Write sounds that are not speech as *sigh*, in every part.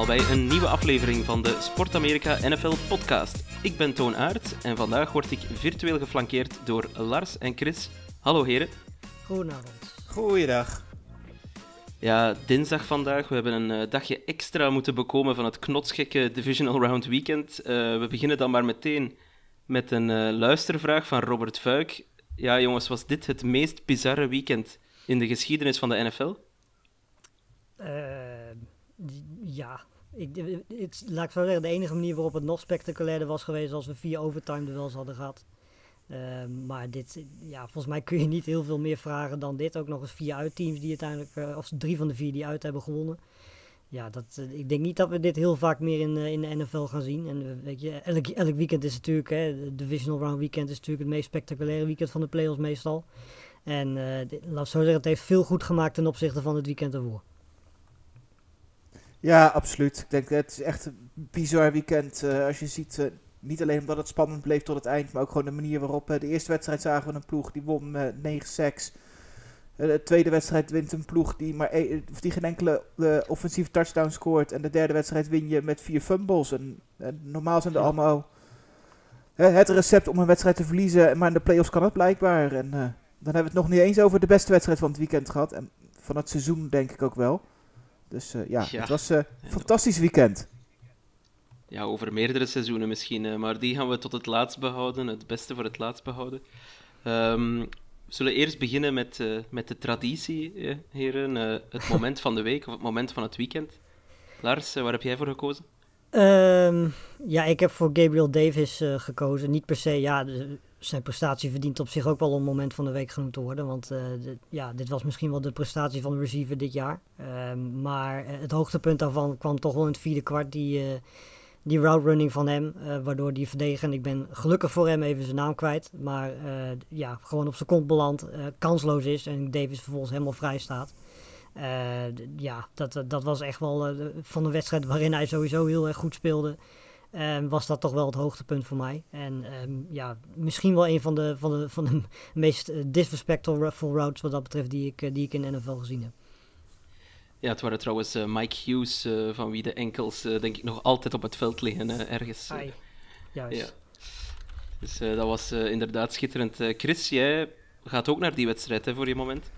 allemaal bij een nieuwe aflevering van de Sport Amerika NFL podcast. Ik ben Toon Aert en vandaag word ik virtueel geflankeerd door Lars en Chris. Hallo heren. Goedenavond. Goeiedag. Ja, dinsdag vandaag. We hebben een eh, dagje extra moeten bekomen van het knotsgekke Divisional Round Weekend. Eh, we beginnen dan maar meteen met een eh, luistervraag van Robert Vuik. Ja, jongens, was dit het meest bizarre weekend in de geschiedenis van de NFL? Eh, ja, ik, het, laat ik zo zeggen, de enige manier waarop het nog spectaculairder was geweest als we vier overtime duels hadden gehad. Eh, maar dit, ja, volgens mij kun je niet heel veel meer vragen dan dit. Ook nog eens vier uitteams die uiteindelijk, eh, of drie van de vier die uit hebben gewonnen. Ja, dat, eh, ik denk niet dat we dit heel vaak meer in, eh, in de NFL gaan zien. En weet je, elk, elk weekend is natuurlijk, hè, de Divisional Round Weekend is natuurlijk het meest spectaculaire weekend van de playoffs meestal. En laat ik zo zeggen, het heeft veel goed gemaakt ten opzichte van het weekend ervoor. Ja, absoluut. Ik denk het is echt een bizar weekend. eh, als je ziet, eh, niet alleen omdat het spannend bleef tot het eind, maar ook gewoon de manier waarop. eh, de eerste wedstrijd zagen we een ploeg die won met 9-6. Eh, de tweede wedstrijd wint een ploeg die, maar e- of die geen enkele offensieve touchdown scoort. En de derde wedstrijd win je met vier fumbles. En, en normaal zijn er Ja. allemaal het recept om een wedstrijd te verliezen. Maar in de playoffs kan het blijkbaar. En dan hebben we het nog niet eens over de beste wedstrijd van het weekend gehad. En van het seizoen denk ik ook wel. Dus eh, ja, Ja. het was een fantastisch weekend. Ja, over meerdere seizoenen misschien, eh, maar die gaan we tot het laatst behouden, het beste voor het laatst behouden. Ehm, we zullen eerst beginnen met, eh, met de traditie, eh, heren. eh, het *laughs* moment van de week of het moment van het weekend. Lars, eh, waar heb jij voor gekozen? Ehm, ja, ik heb voor Gabriel Davis eh, gekozen. Niet per se, ja, de- zijn prestatie verdient op zich ook wel een moment van de week genoemd te worden. Want eh, de- ja, dit was misschien wel de prestatie van de receiver dit jaar. Ehm, maar eh, het hoogtepunt daarvan kwam toch wel in het vierde kwart. Die, eh, die route running van hem, waardoor die verdediger, en ik ben gelukkig voor hem even zijn naam kwijt. Maar ja, gewoon op zijn kont beland, kansloos is en Davis vervolgens helemaal vrij staat. Ja, dat, dat was echt wel de- van een wedstrijd waarin hij sowieso heel erg goed speelde. Ehm, was dat toch wel het hoogtepunt voor mij. En ehm, ja, misschien wel een van de, van de, van de *laughs* meest eh, disrespectful routes wat dat betreft die ik, eh, die ik in de NFL gezien heb. Ja, het waren trouwens eh, Mike Hughes, van wie de enkels denk ik nog altijd op het veld liggen ergens. Ai, Juist. ja. Dus eh, dat was eh, inderdaad schitterend. Eh, Chris, jij gaat ook naar die wedstrijd hè, voor je moment?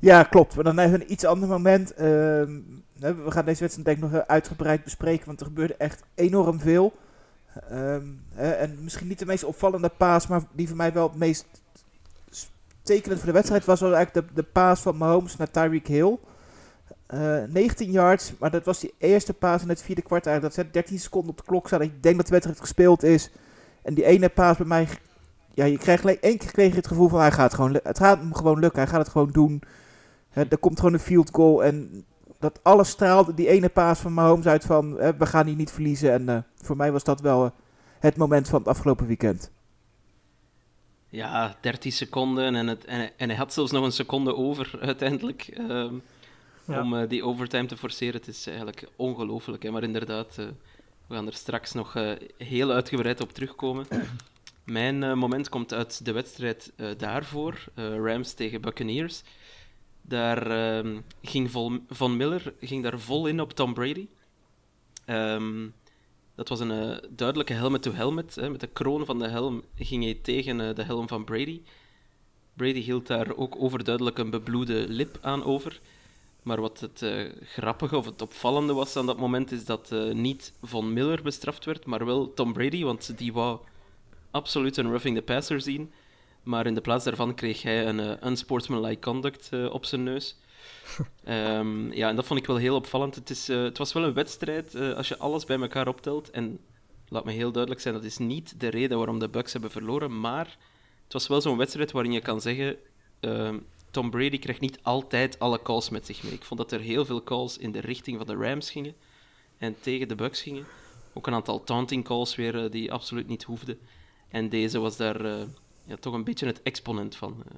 Ja, klopt. Maar dan even een iets ander moment. Ehm, we gaan deze wedstrijd denk ik nog uitgebreid bespreken, want er gebeurde echt enorm veel. Ehm, en misschien niet de meest opvallende paas, maar die voor mij wel het meest tekenend voor de wedstrijd was, was eigenlijk de, de paas van Mahomes naar Tyreek Hill. Eh, 19 yards, maar dat was die eerste paas in het vierde kwart eigenlijk. Dat ze 13 seconden op de klok staan. Ik denk dat de wedstrijd gespeeld is. En die ene paas bij mij, ja, je krijgt één keer kreeg het gevoel van hij gaat gewoon, het gaat hem gewoon lukken. Hij gaat het gewoon doen. Hè, er komt gewoon een field goal en dat alles straalde die ene paas van Mahomes uit van hè, we gaan hier niet verliezen. En eh, voor mij was dat wel eh, het moment van het afgelopen weekend. Ja, 13 seconden en, het, en, en hij had zelfs nog een seconde over uiteindelijk ehm, Ja. om eh, die overtime te forceren. Het is eigenlijk ongelooflijk, hè? maar inderdaad, eh, we gaan er straks nog eh, heel uitgebreid op terugkomen. Mijn eh, moment komt uit de wedstrijd eh, daarvoor, eh, Rams tegen Buccaneers. Daar ehm, ging Vol Von Miller ging daar vol in op Tom Brady. Ehm, dat was een eh, duidelijke helmet-to-helmet. Met de kroon van de helm ging hij tegen eh, de helm van Brady. Brady hield daar ook overduidelijk een bebloede lip aan over. Maar wat het eh, grappige of het opvallende was aan dat moment, is dat niet Von Miller bestraft werd, maar wel Tom Brady, want die wou absoluut een roughing the passer zien. Maar in de plaats daarvan kreeg hij een eh, unsportsmanlike conduct eh, op zijn neus. *laughs* Ehm, ja, en dat vond ik wel heel opvallend. Het, is, eh, het was wel een wedstrijd, als je alles bij elkaar optelt. En laat me heel duidelijk zijn, dat is niet de reden waarom de Bucks hebben verloren, maar het was wel zo'n wedstrijd waarin je kan zeggen... ehm, Tom Brady krijgt niet altijd alle calls met zich mee. Ik vond dat er heel veel calls in de richting van de Rams gingen en tegen de Bucks gingen. Ook een aantal taunting calls weer die absoluut niet hoefden. En deze was daar ja, toch een beetje het exponent van. eh.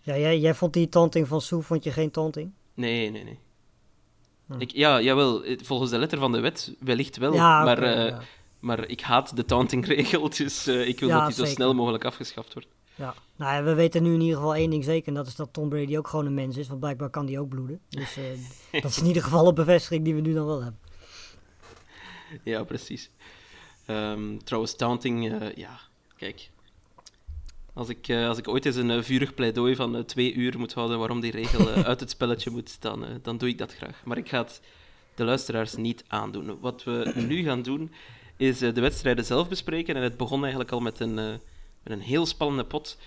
Ja, jij, jij vond die taunting van Sue, vond je geen taunting? nee, nee, nee. Hm. Ik, ja, jawel, eh, volgens de letter van de wet wellicht wel. Ja, maar, eh, ja. maar ik haat de tauntingregel, dus ik wil Ja, dat die zo snel mogelijk afgeschaft wordt. Ja, nou ja, we weten nu in ieder geval één ding zeker. En dat is dat Tom Brady ook gewoon een mens is. Want blijkbaar kan die ook bloeden. Dus *laughs* dat is in ieder geval een bevestiging die we nu dan wel hebben. Ja, precies. Ehm, trouwens, taunting, ja, kijk. Als ik, eh, als ik ooit eens een eh, vurig pleidooi van eh, twee uur moet houden waarom die regel uit het spelletje moet, dan, dan doe ik dat graag. Maar ik ga het de luisteraars niet aandoen. Wat we nu gaan doen, is de wedstrijden zelf bespreken. En het begon eigenlijk al met een, met een heel spannende pot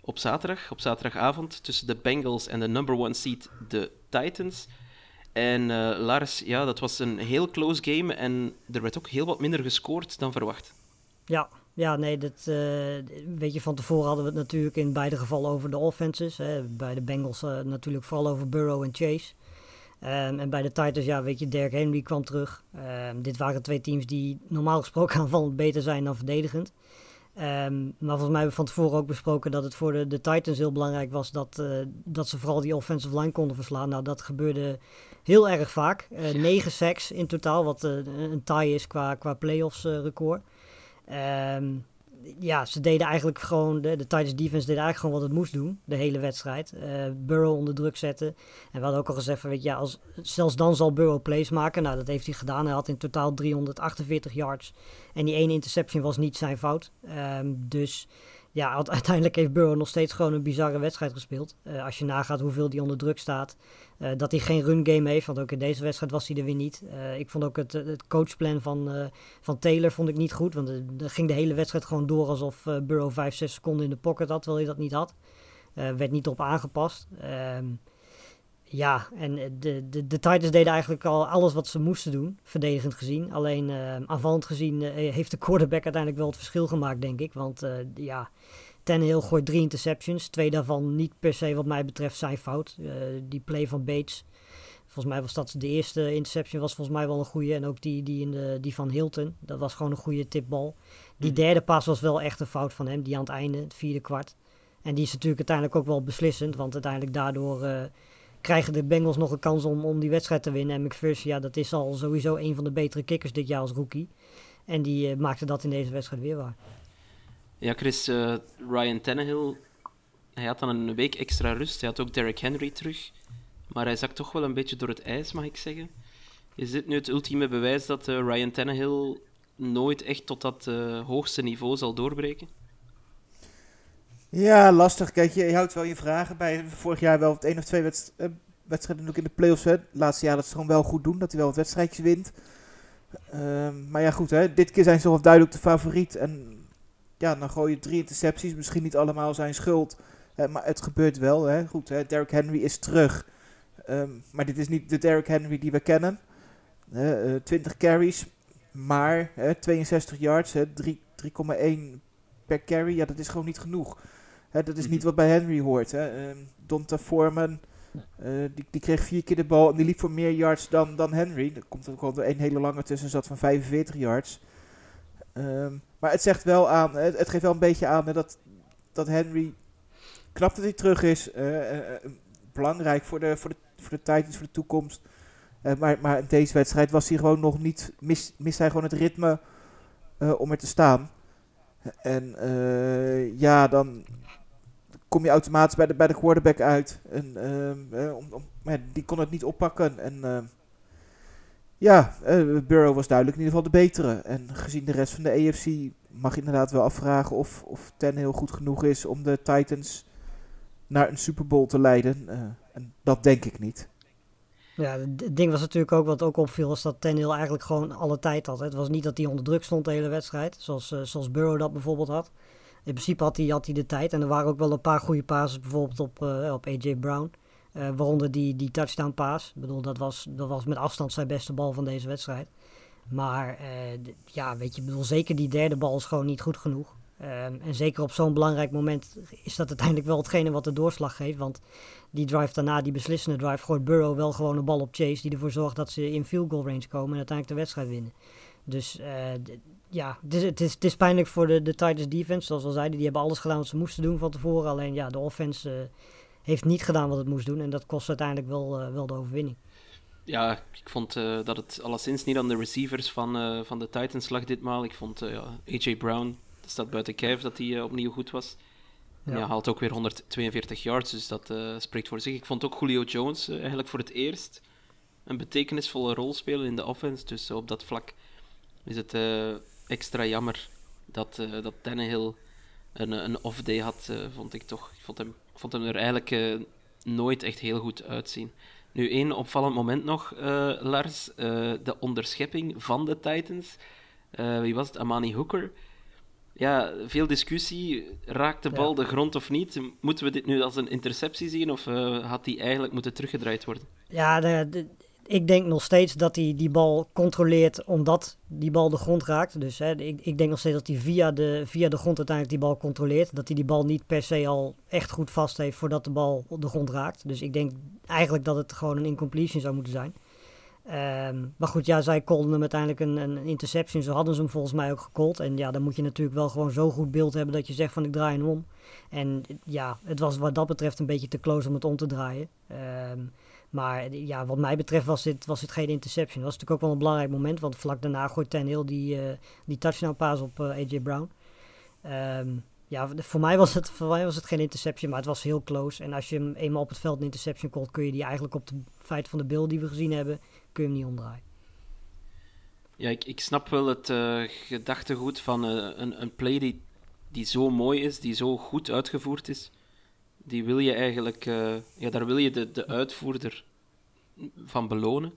op zaterdag, op zaterdagavond, tussen de Bengals en de number one seed, de Titans. En Lars, ja, dat was een heel close game en er werd ook heel wat minder gescoord dan verwacht. Ja, ja nee, dat, eh, weet je, van tevoren hadden we het natuurlijk in beide gevallen over de offenses. Hè. Bij de Bengals eh, natuurlijk vooral over Burrow en Chase. Ehm, en bij de Titans, ja, weet je, Derrick Henry kwam terug. Ehm, dit waren twee teams die normaal gesproken *laughs* aanvallend beter zijn dan verdedigend. Ehm, maar volgens mij hebben we van tevoren ook besproken dat het voor de, de Titans heel belangrijk was dat, eh, dat ze vooral die offensive line konden verslaan. Nou, dat gebeurde heel erg vaak. Negen sacks in totaal, wat een tie is qua, qua playoffs record. Ehm, ja, ze deden eigenlijk gewoon, de, de Titans defense deed eigenlijk gewoon wat het moest doen, de hele wedstrijd. Eh, Burrow onder druk zetten. En we hadden ook al gezegd van, weet je, ja, als, zelfs dan zal Burrow plays maken. Nou, dat heeft hij gedaan. Hij had in totaal 348 yards. En die ene interception was niet zijn fout. Ehm, dus ja, uite- *laughs* uiteindelijk heeft Burrow nog steeds gewoon een bizarre wedstrijd gespeeld. Eh, als je nagaat hoeveel hij onder druk staat. Eh, dat hij geen run game heeft, want ook in deze wedstrijd was hij er weer niet. Eh, ik vond ook het, het coachplan van, van Taylor vond ik niet goed. Want er ging de hele wedstrijd gewoon door alsof Burrow 5, 6 seconden in de pocket had, terwijl hij dat niet had. Werd niet op aangepast. Ehm, ja, en eh, de, de, de Titans deden eigenlijk al alles wat ze moesten doen, verdedigend gezien. Alleen eh, aanvallend gezien eh, heeft de quarterback uiteindelijk wel het verschil gemaakt, denk ik. Want eh, ja, Tannehill gooit drie interceptions. Twee daarvan niet per se wat mij betreft zijn fout. Die play van Bates, volgens mij was dat de eerste interception, was volgens mij wel een goede. En ook die, die, in de, die van Hilton, dat was gewoon een goede tipbal. Die Mhm. derde pas was wel echt een fout van hem, die aan het einde, het vierde kwart. En die is natuurlijk uiteindelijk ook wel beslissend, want uiteindelijk daardoor krijgen de Bengals nog een kans om, om die wedstrijd te winnen. En McPherson, ja, dat is al sowieso een van de betere kickers dit jaar als rookie. En die eh, maakte dat in deze wedstrijd weer waar. Ja, Chris, eh, Ryan Tannehill, hij had dan een week extra rust. Hij had ook Derrick Henry terug. Maar hij zakt toch wel een beetje door het ijs, mag ik zeggen. Is dit nu het ultieme bewijs dat eh, Ryan Tannehill nooit echt tot dat hoogste niveau zal doorbreken? Ja, lastig. Kijk, je, houdt wel je vragen bij. Vorig jaar wel één of twee eh, wedstrijden ook in de playoffs. Hè. Laatste jaar dat ze gewoon wel goed doen. Dat hij wel wat wedstrijdjes wint. Ehm, maar ja, goed. Hè. Dit keer zijn ze toch duidelijk de favoriet. En ja, dan gooi je drie intercepties. Misschien niet allemaal zijn schuld. maar het gebeurt wel. Hè. Goed, hè. Derrick Henry is terug. Ehm, maar dit is niet de Derrick Henry die we kennen. Hè, eh, 20 carries. Maar hè, 62 yards. hè, drie- 3,1 per carry. Ja, dat is gewoon niet genoeg. Hè, dat is niet Mhm. wat bij Henry hoort. Hè. Ehm, Donta Foreman, eh, die, die kreeg vier keer de bal en die liep voor meer yards dan, dan Henry. Er komt ook wel een hele lange tussen zat van 45 yards. Ehm, maar het zegt wel aan, het, het geeft wel een beetje aan hè, dat, dat Henry, knap dat hij terug is, eh, eh, belangrijk voor de, voor, de, voor de Titans, voor de toekomst. Maar, maar in deze wedstrijd was hij gewoon nog niet, mis, mist hij gewoon het ritme om er te staan. En ja, dan kom je automatisch bij de, bij de quarterback uit. Ehm, eh, die kon het niet oppakken. En ehm, ja, eh, Burrow was duidelijk in ieder geval de betere. En gezien de rest van de AFC mag je inderdaad wel afvragen of, of heel goed genoeg is om de Titans naar een Super Bowl te leiden. Eh, en dat denk ik niet. Ja, het ding was natuurlijk ook wat ook opviel, was dat Tannehill eigenlijk gewoon alle tijd had. Het was niet dat hij onder druk stond de hele wedstrijd, zoals, eh, zoals Burrow dat bijvoorbeeld had. In principe had hij, had hij de tijd en er waren ook wel een paar goede passes, bijvoorbeeld op, eh, op AJ Brown. Eh, waaronder die, die touchdown pass. Ik bedoel, dat was, dat was met afstand zijn beste bal van deze wedstrijd. Maar eh, ja, weet je, bedoel, zeker die derde bal is gewoon niet goed genoeg. Ehm, en zeker op zo'n belangrijk moment is dat uiteindelijk wel hetgene wat de doorslag geeft. Want die drive daarna, die beslissende drive, gooit Burrow wel gewoon een bal op Chase. Die ervoor zorgt dat ze in field goal range komen en uiteindelijk de wedstrijd winnen. Dus ja, het is, het, is, het is pijnlijk voor de, de Titans defense. Zoals we al zeiden, die hebben alles gedaan wat ze moesten doen van tevoren. Alleen ja, de offense eh, heeft niet gedaan wat het moest doen. En dat kost uiteindelijk wel, eh, wel de overwinning. Ja, ik vond eh, dat het alleszins niet aan de receivers van, van de Titans lag ditmaal. Ik vond ja, AJ Brown, dat staat buiten kijf dat hij opnieuw goed was. En Ja. Haalt ook weer 142 yards, dus dat spreekt voor zich. Ik vond ook Julio Jones eigenlijk voor het eerst een betekenisvolle rol spelen in de offense. Dus op dat vlak is het extra jammer dat, eh dat Tannehill een, een off-day had, eh, vond ik toch. Ik vond hem, ik vond hem er eigenlijk eh, nooit echt heel goed uitzien. Nu, één opvallend moment nog, Lars. de onderschepping van de Titans. Wie was het? Amani Hooker. Ja, veel discussie. Raakt de bal Ja. de grond of niet? Moeten we dit nu als een interceptie zien of had die eigenlijk moeten teruggedraaid worden? Ja, de, de- ik denk nog steeds dat hij die bal controleert omdat die bal de grond raakt. Dus hè, ik, ik denk nog steeds dat hij via de, via de grond uiteindelijk die bal controleert. Dat hij die bal niet per se al echt goed vast heeft voordat de bal de grond raakt. Dus ik denk eigenlijk dat het gewoon een incompletion zou moeten zijn. Ehm, maar goed, ja, zij callden hem uiteindelijk een, een interception. Zo hadden ze hem volgens mij ook gecallt. En ja, dan moet je natuurlijk wel gewoon zo goed beeld hebben dat je zegt van ik draai hem om. En ja, het was wat dat betreft een beetje te close om het om te draaien. Ehm, maar ja, wat mij betreft was dit, was dit geen interception. Dat was natuurlijk ook wel een belangrijk moment. Want vlak daarna gooit Tannehill die, eh die touchdown pass op eh, AJ Brown. Ehm, ja, voor mij, was het, voor mij was het geen interception, maar het was heel close. En als je hem eenmaal op het veld een interception called, kun je die eigenlijk op de feit van de beeld die we gezien hebben, kun je hem niet omdraaien. Ja, ik, ik snap wel het eh, gedachtegoed van eh, een, een play die, die zo mooi is, die zo goed uitgevoerd is. Die wil je eigenlijk, eh, ja, daar wil je de, de uitvoerder van belonen.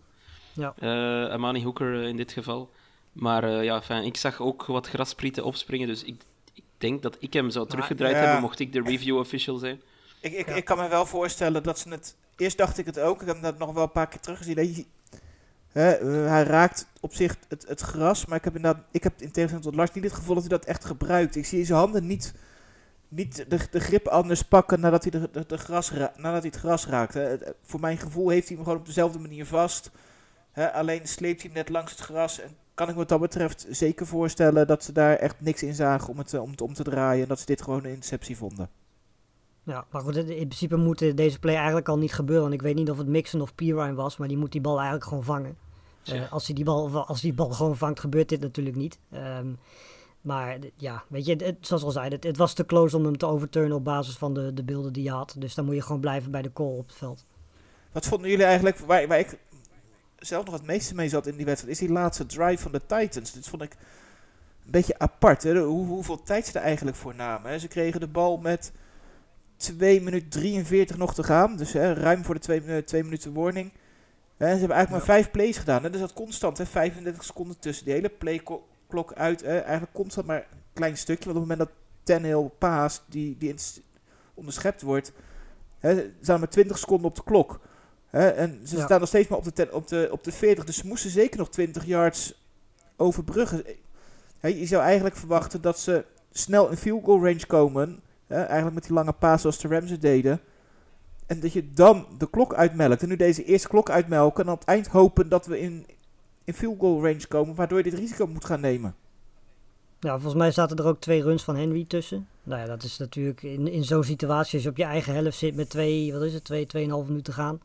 Ja. Eh, Amani Hooker eh, in dit geval. Maar eh, ja, fijn, ik zag ook wat grasprieten opspringen, dus ik, ik denk dat ik hem zou teruggedraaid ja. hebben, mocht ik de review official zijn. Ik, ik, Ja. ik kan me wel voorstellen dat ze het... Eerst dacht ik het ook. Ik heb dat nog wel een paar keer teruggezien. Dat je- hè, hij raakt op zich het, het gras. Maar ik heb, inderdaad, ik heb in tegenstelling tot Lars niet het gevoel dat hij dat echt gebruikt. Ik zie zijn handen niet, niet de, de grip anders pakken nadat hij, de, de, de gras ra- nadat hij het gras raakt. Hè. Het- Voor mijn gevoel heeft hij hem gewoon op dezelfde manier vast. Hè, alleen sleept hij hem net langs het gras. En kan ik me wat dat betreft zeker voorstellen dat ze daar echt niks in zagen om het, eh, om het om te draaien. En dat ze dit gewoon een interceptie vonden. Ja, maar goed, in principe moet deze play eigenlijk al niet gebeuren. Want ik weet niet of het Mixon of Pirine was, maar die moet die bal eigenlijk gewoon vangen. Eh, als, hij die bal, als die bal gewoon vangt, gebeurt dit natuurlijk niet. Ehm, maar ja, weet je, het, zoals al zei, het, het was te close om hem te overturnen op basis van de, de beelden die je had. Dus dan moet je gewoon blijven bij de call op het veld. Wat vonden jullie eigenlijk, waar, waar ik zelf nog het meeste mee zat in die wedstrijd, is die laatste drive van de Titans. Dit vond ik een beetje apart. Hè? Hoe, hoeveel tijd ze er eigenlijk voor namen. Hè? Ze kregen de bal met 2 minuten 43 nog te gaan. Dus hè, ruim voor de 2 twee minuten warning. Hè, ze hebben eigenlijk maar 5 plays gedaan. Hè? Dus dat constant, hè? 35 seconden tussen die hele playklok uit. Eigenlijk constant maar een klein stukje. Want op het moment dat Tannehill paast, die, die onderschept wordt, hè, staan maar 20 seconden op de klok. Hè, en ze Ja. staan nog steeds maar op de, ten- op, de, op de 40, dus ze moesten zeker nog 20 yards overbruggen. Hè, je zou eigenlijk verwachten dat ze snel in field goal range komen. Hè, eigenlijk met die lange paas zoals de Rams deden. En dat je dan de klok uitmelkt. En nu deze eerste klok uitmelken. En aan het eind hopen dat we in, in field goal range komen. Waardoor je dit risico moet gaan nemen. Ja, volgens mij zaten er ook twee runs van Henry tussen. Nou ja, dat is natuurlijk in, in zo'n situatie, als je op je eigen helft zit met twee, wat is het, twee, tweeënhalf minuten gaan.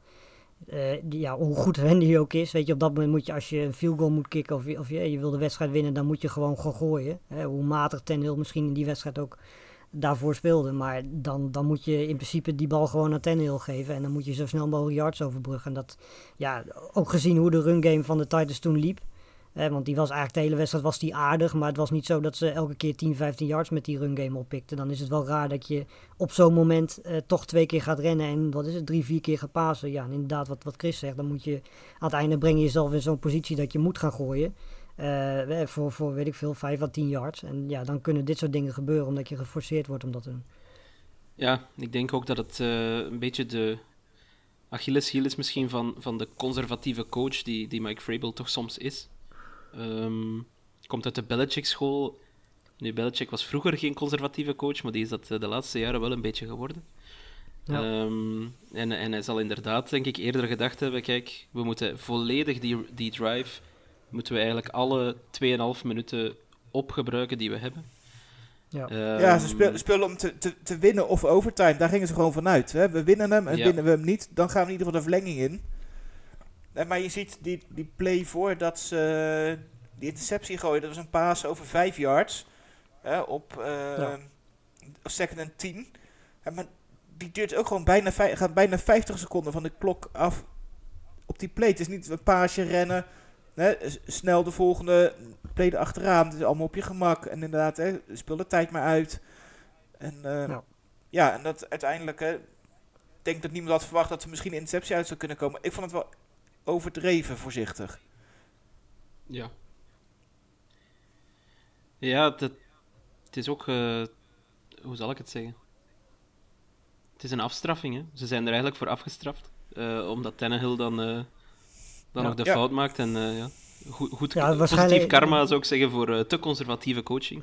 Eh, ja, hoe goed *laughs* Henry ook is, weet je, op dat moment moet je, als je een field goal moet kicken of, of je, je wil de wedstrijd winnen, dan moet je gewoon gaan gooien. Hè, hoe matig Ten Hill misschien in die wedstrijd ook daarvoor speelde. Maar dan, dan moet je in principe die bal gewoon aan Ten Hill geven. En dan moet je zo snel mogelijk yards overbruggen. En dat, ja, ook gezien hoe de run game van de Titans toen liep. Want die was eigenlijk de hele wedstrijd was die aardig. Maar het was niet zo dat ze elke keer 10, 15 yards met die run game oppikten. Dan is het wel raar dat je op zo'n moment eh, toch twee keer gaat rennen. En wat is het, drie, vier keer gaat pasen. Ja, en inderdaad wat, wat Chris zegt. Dan moet je aan het einde breng je jezelf in zo'n positie dat je moet gaan gooien. Eh, eh, voor, voor, weet ik veel, 5 à 10 yards. En ja, dan kunnen dit soort dingen gebeuren omdat je geforceerd wordt om dat te doen. Ja, ik denk ook dat het eh, een beetje de Achilleshiel is misschien van, van de conservatieve coach die, die Mike Vrabel toch soms is. Ehm, komt uit de Belichick-school. Nu, Belichick was vroeger geen conservatieve coach, maar die is dat de laatste jaren wel een beetje geworden. Ja. Ehm, en, en hij zal inderdaad, denk ik, eerder gedacht hebben, kijk, we moeten volledig die, die drive, moeten we eigenlijk alle 2,5 minuten opgebruiken die we hebben. Ja. Ja, ze Ehm, speel- spelen om te, te, te winnen of overtime. Daar gingen ze gewoon vanuit. Hè? We winnen hem en Ja. winnen we hem niet, dan gaan we in ieder geval de verlenging in. Eh, maar je ziet die, die play voordat ze die interceptie gooien, dat was een paas over 5 yards. Hè, op eh, Ja. second en 10. Ja, maar die duurt ook gewoon bijna, gaat bijna 50 seconden van de klok af op die play. Het is niet een paasje rennen, hè, snel de volgende play erachteraan. Het is allemaal op je gemak. En inderdaad, hè, speel de tijd maar uit. En eh, Ja. ja. en dat uiteindelijk, hè, ik denk dat niemand had verwacht dat er misschien een interceptie uit zou kunnen komen. Ik vond het wel overdreven voorzichtig. Ja. Ja, dat, het is ook... eh, hoe zal ik het zeggen? Het is een afstraffing, hè. Ze zijn er eigenlijk voor afgestraft. eh, omdat Tannehill dan, eh, dan Ja. nog de Ja. fout maakt. En eh, ja, goed, goed Ja, positief waarschijnlijk- karma, zou ik zeggen, voor eh, te conservatieve coaching.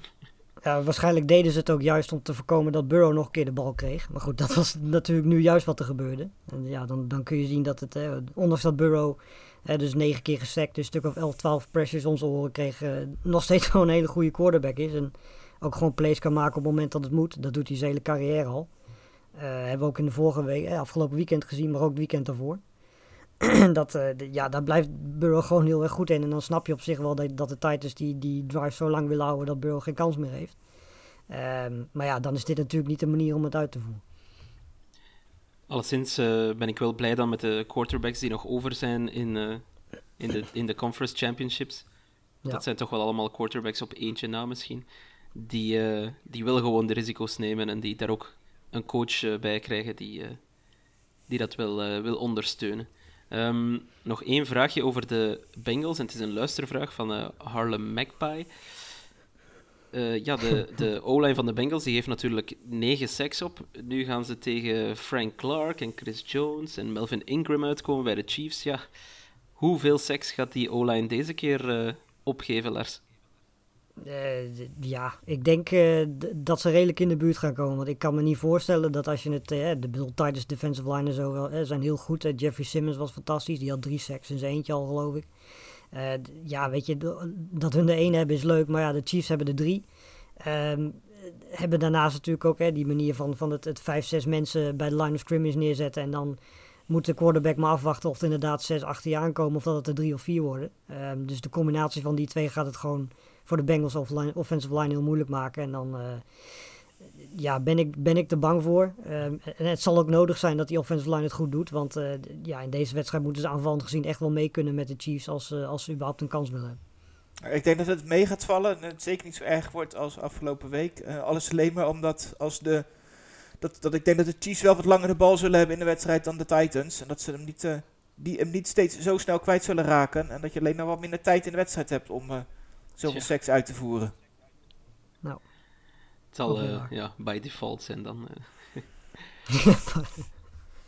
Ja, waarschijnlijk deden ze het ook juist om te voorkomen dat Burrow nog een keer de bal kreeg. Maar goed, dat was natuurlijk nu juist wat er gebeurde. En ja, dan, dan kun je zien dat het, hè, ondanks dat Burrow hè, dus negen keer gesackt, dus een stuk of 11, 12 pressures om zijn oren kreeg, eh, nog steeds *laughs* gewoon een hele goede quarterback is. En ook gewoon plays kan maken op het moment dat het moet. Dat doet hij zijn hele carrière al. Eh, hebben we ook in de vorige week, eh, afgelopen weekend gezien, maar ook het weekend daarvoor. *clears throat* dat, eh, ja, daar blijft Burrow gewoon heel erg goed in. En dan snap je op zich wel dat, dat de Titans die, die drive zo lang willen houden dat Burrow geen kans meer heeft. Ehm, maar ja, dan is dit natuurlijk niet de manier om het uit te voeren. Alleszins eh, ben ik wel blij dan met de quarterbacks die nog over zijn in, eh, in, de, in de Conference Championships. Ja. Dat zijn toch wel allemaal quarterbacks op eentje na misschien. Die, eh, die wel gewoon de risico's nemen en die daar ook een coach bij krijgen die, die dat wil, eh, wil ondersteunen. Ehm, nog één vraagje over de Bengals. En het is een luistervraag van eh, Harlem Magpie. Eh, ja, de, *laughs* de O-line van de Bengals die heeft natuurlijk negen sacks op. Nu gaan ze tegen Frank Clark en Chris Jones en Melvin Ingram uitkomen bij de Chiefs. Ja, hoeveel sacks gaat die O-line deze keer eh, opgeven, Lars? Eh, ja, ik denk eh, dat ze redelijk in de buurt gaan komen. Want ik kan me niet voorstellen dat als je het... eh, de bedoel, Titans defensive line en zo zijn heel goed. Jeffrey Simmons was fantastisch. Die had drie sacks in zijn eentje al, geloof ik. Ja, weet je, dat hun er één hebben is leuk. Maar ja, de Chiefs hebben er drie. Eh, hebben daarnaast natuurlijk ook hè, die manier van, van het, het vijf, zes mensen bij de line of scrimmage neerzetten. En dan moet de quarterback maar afwachten of er inderdaad zes achter je aankomen. Of dat het er drie of vier worden. Ehm, dus de combinatie van die twee gaat het gewoon voor de Bengals offensive line heel moeilijk maken. En dan eh, ja, ben, ik, ben ik er bang voor. Ehm, en het zal ook nodig zijn dat die offensive line het goed doet. Want eh, ja, in deze wedstrijd moeten ze aanvallend gezien echt wel mee kunnen met de Chiefs als, eh, als ze überhaupt een kans willen. Ik denk dat het mee gaat vallen en het zeker niet zo erg wordt als afgelopen week. Eh, alles alleen maar omdat als de, dat, dat ik denk dat de Chiefs wel wat langer de bal zullen hebben in de wedstrijd dan de Titans. En dat ze hem niet, eh, die hem niet steeds zo snel kwijt zullen raken. En dat je alleen nog wat minder tijd in de wedstrijd hebt om eh, zoveel seks uit te voeren. Het zal eh, waar. ja, by default zijn dan. eh. *laughs*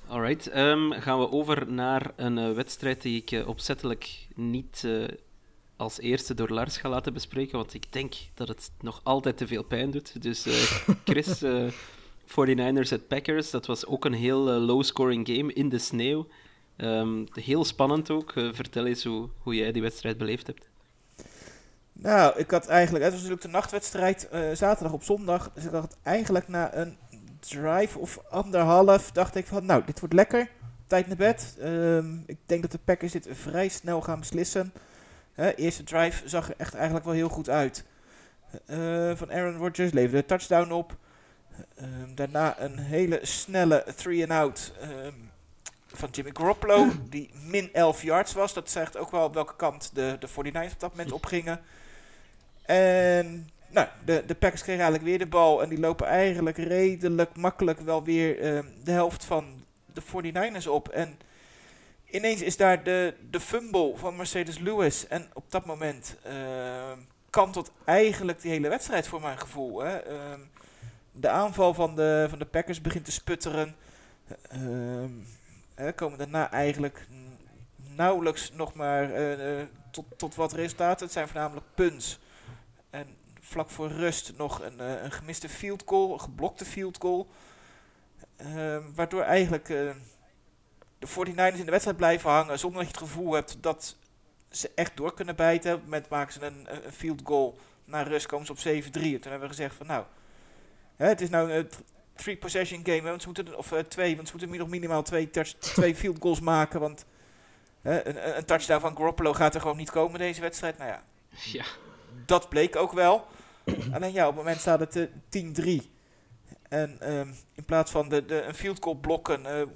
Alright, ehm, gaan we over naar een eh, wedstrijd die ik eh, opzettelijk niet eh, als eerste door Lars ga laten bespreken, want ik denk dat het nog altijd te veel pijn doet. Dus eh, Chris, *laughs* eh 49ers at Packers, dat was ook een heel low-scoring game in de sneeuw. Ehm, heel spannend ook. Vertel eens hoe, hoe jij die wedstrijd beleefd hebt. Nou, ik had eigenlijk, het was natuurlijk de nachtwedstrijd eh, zaterdag op zondag. Dus ik eigenlijk na een drive of anderhalf, dacht ik van, nou, dit wordt lekker. Tijd naar bed. Ehm, ik denk dat de Packers dit vrij snel gaan beslissen. Eerste drive zag er echt eigenlijk wel heel goed uit. Eh, van Aaron Rodgers leverde een touchdown op. Ehm, daarna een hele snelle three-and-out ehm, van Jimmy Garoppolo, die min 11 yards was. Dat zegt ook wel op welke kant de, de 49ers op dat moment opgingen. En nou, de, de Packers kregen eigenlijk weer de bal en die lopen eigenlijk redelijk makkelijk wel weer ehm, de helft van de 49ers op. En ineens is daar de, de fumble van Mercedes Lewis. En op dat moment ehm kantelt eigenlijk die hele wedstrijd voor mijn gevoel. Hè. Ehm, de aanval van de, van de Packers begint te sputteren. Hè, komen daarna eigenlijk nauwelijks nog maar eh, eh, tot, tot wat resultaten. Het zijn voornamelijk punts. En vlak voor rust nog een, eh, een gemiste field goal, een geblokte field goal. Ehm, waardoor eigenlijk eh, de 49ers in de wedstrijd blijven hangen zonder dat je het gevoel hebt dat ze echt door kunnen bijten. Op het moment maken ze een, een field goal naar rust, komen ze op 7-3. En toen hebben we gezegd van nou, hè, het is nou een three possession game, want ze moeten, of uh, twee, want ze moeten nog minimaal twee, twee *laughs* field goals maken. Want hè, een, een touchdown van Garoppolo gaat er gewoon niet komen deze wedstrijd. Nou ja, Ja. Dat bleek ook wel. *clears throat* Alleen ja, op het moment staat het eh, 10-3. En ehm, in plaats van de, de, een field goal blokken, eh,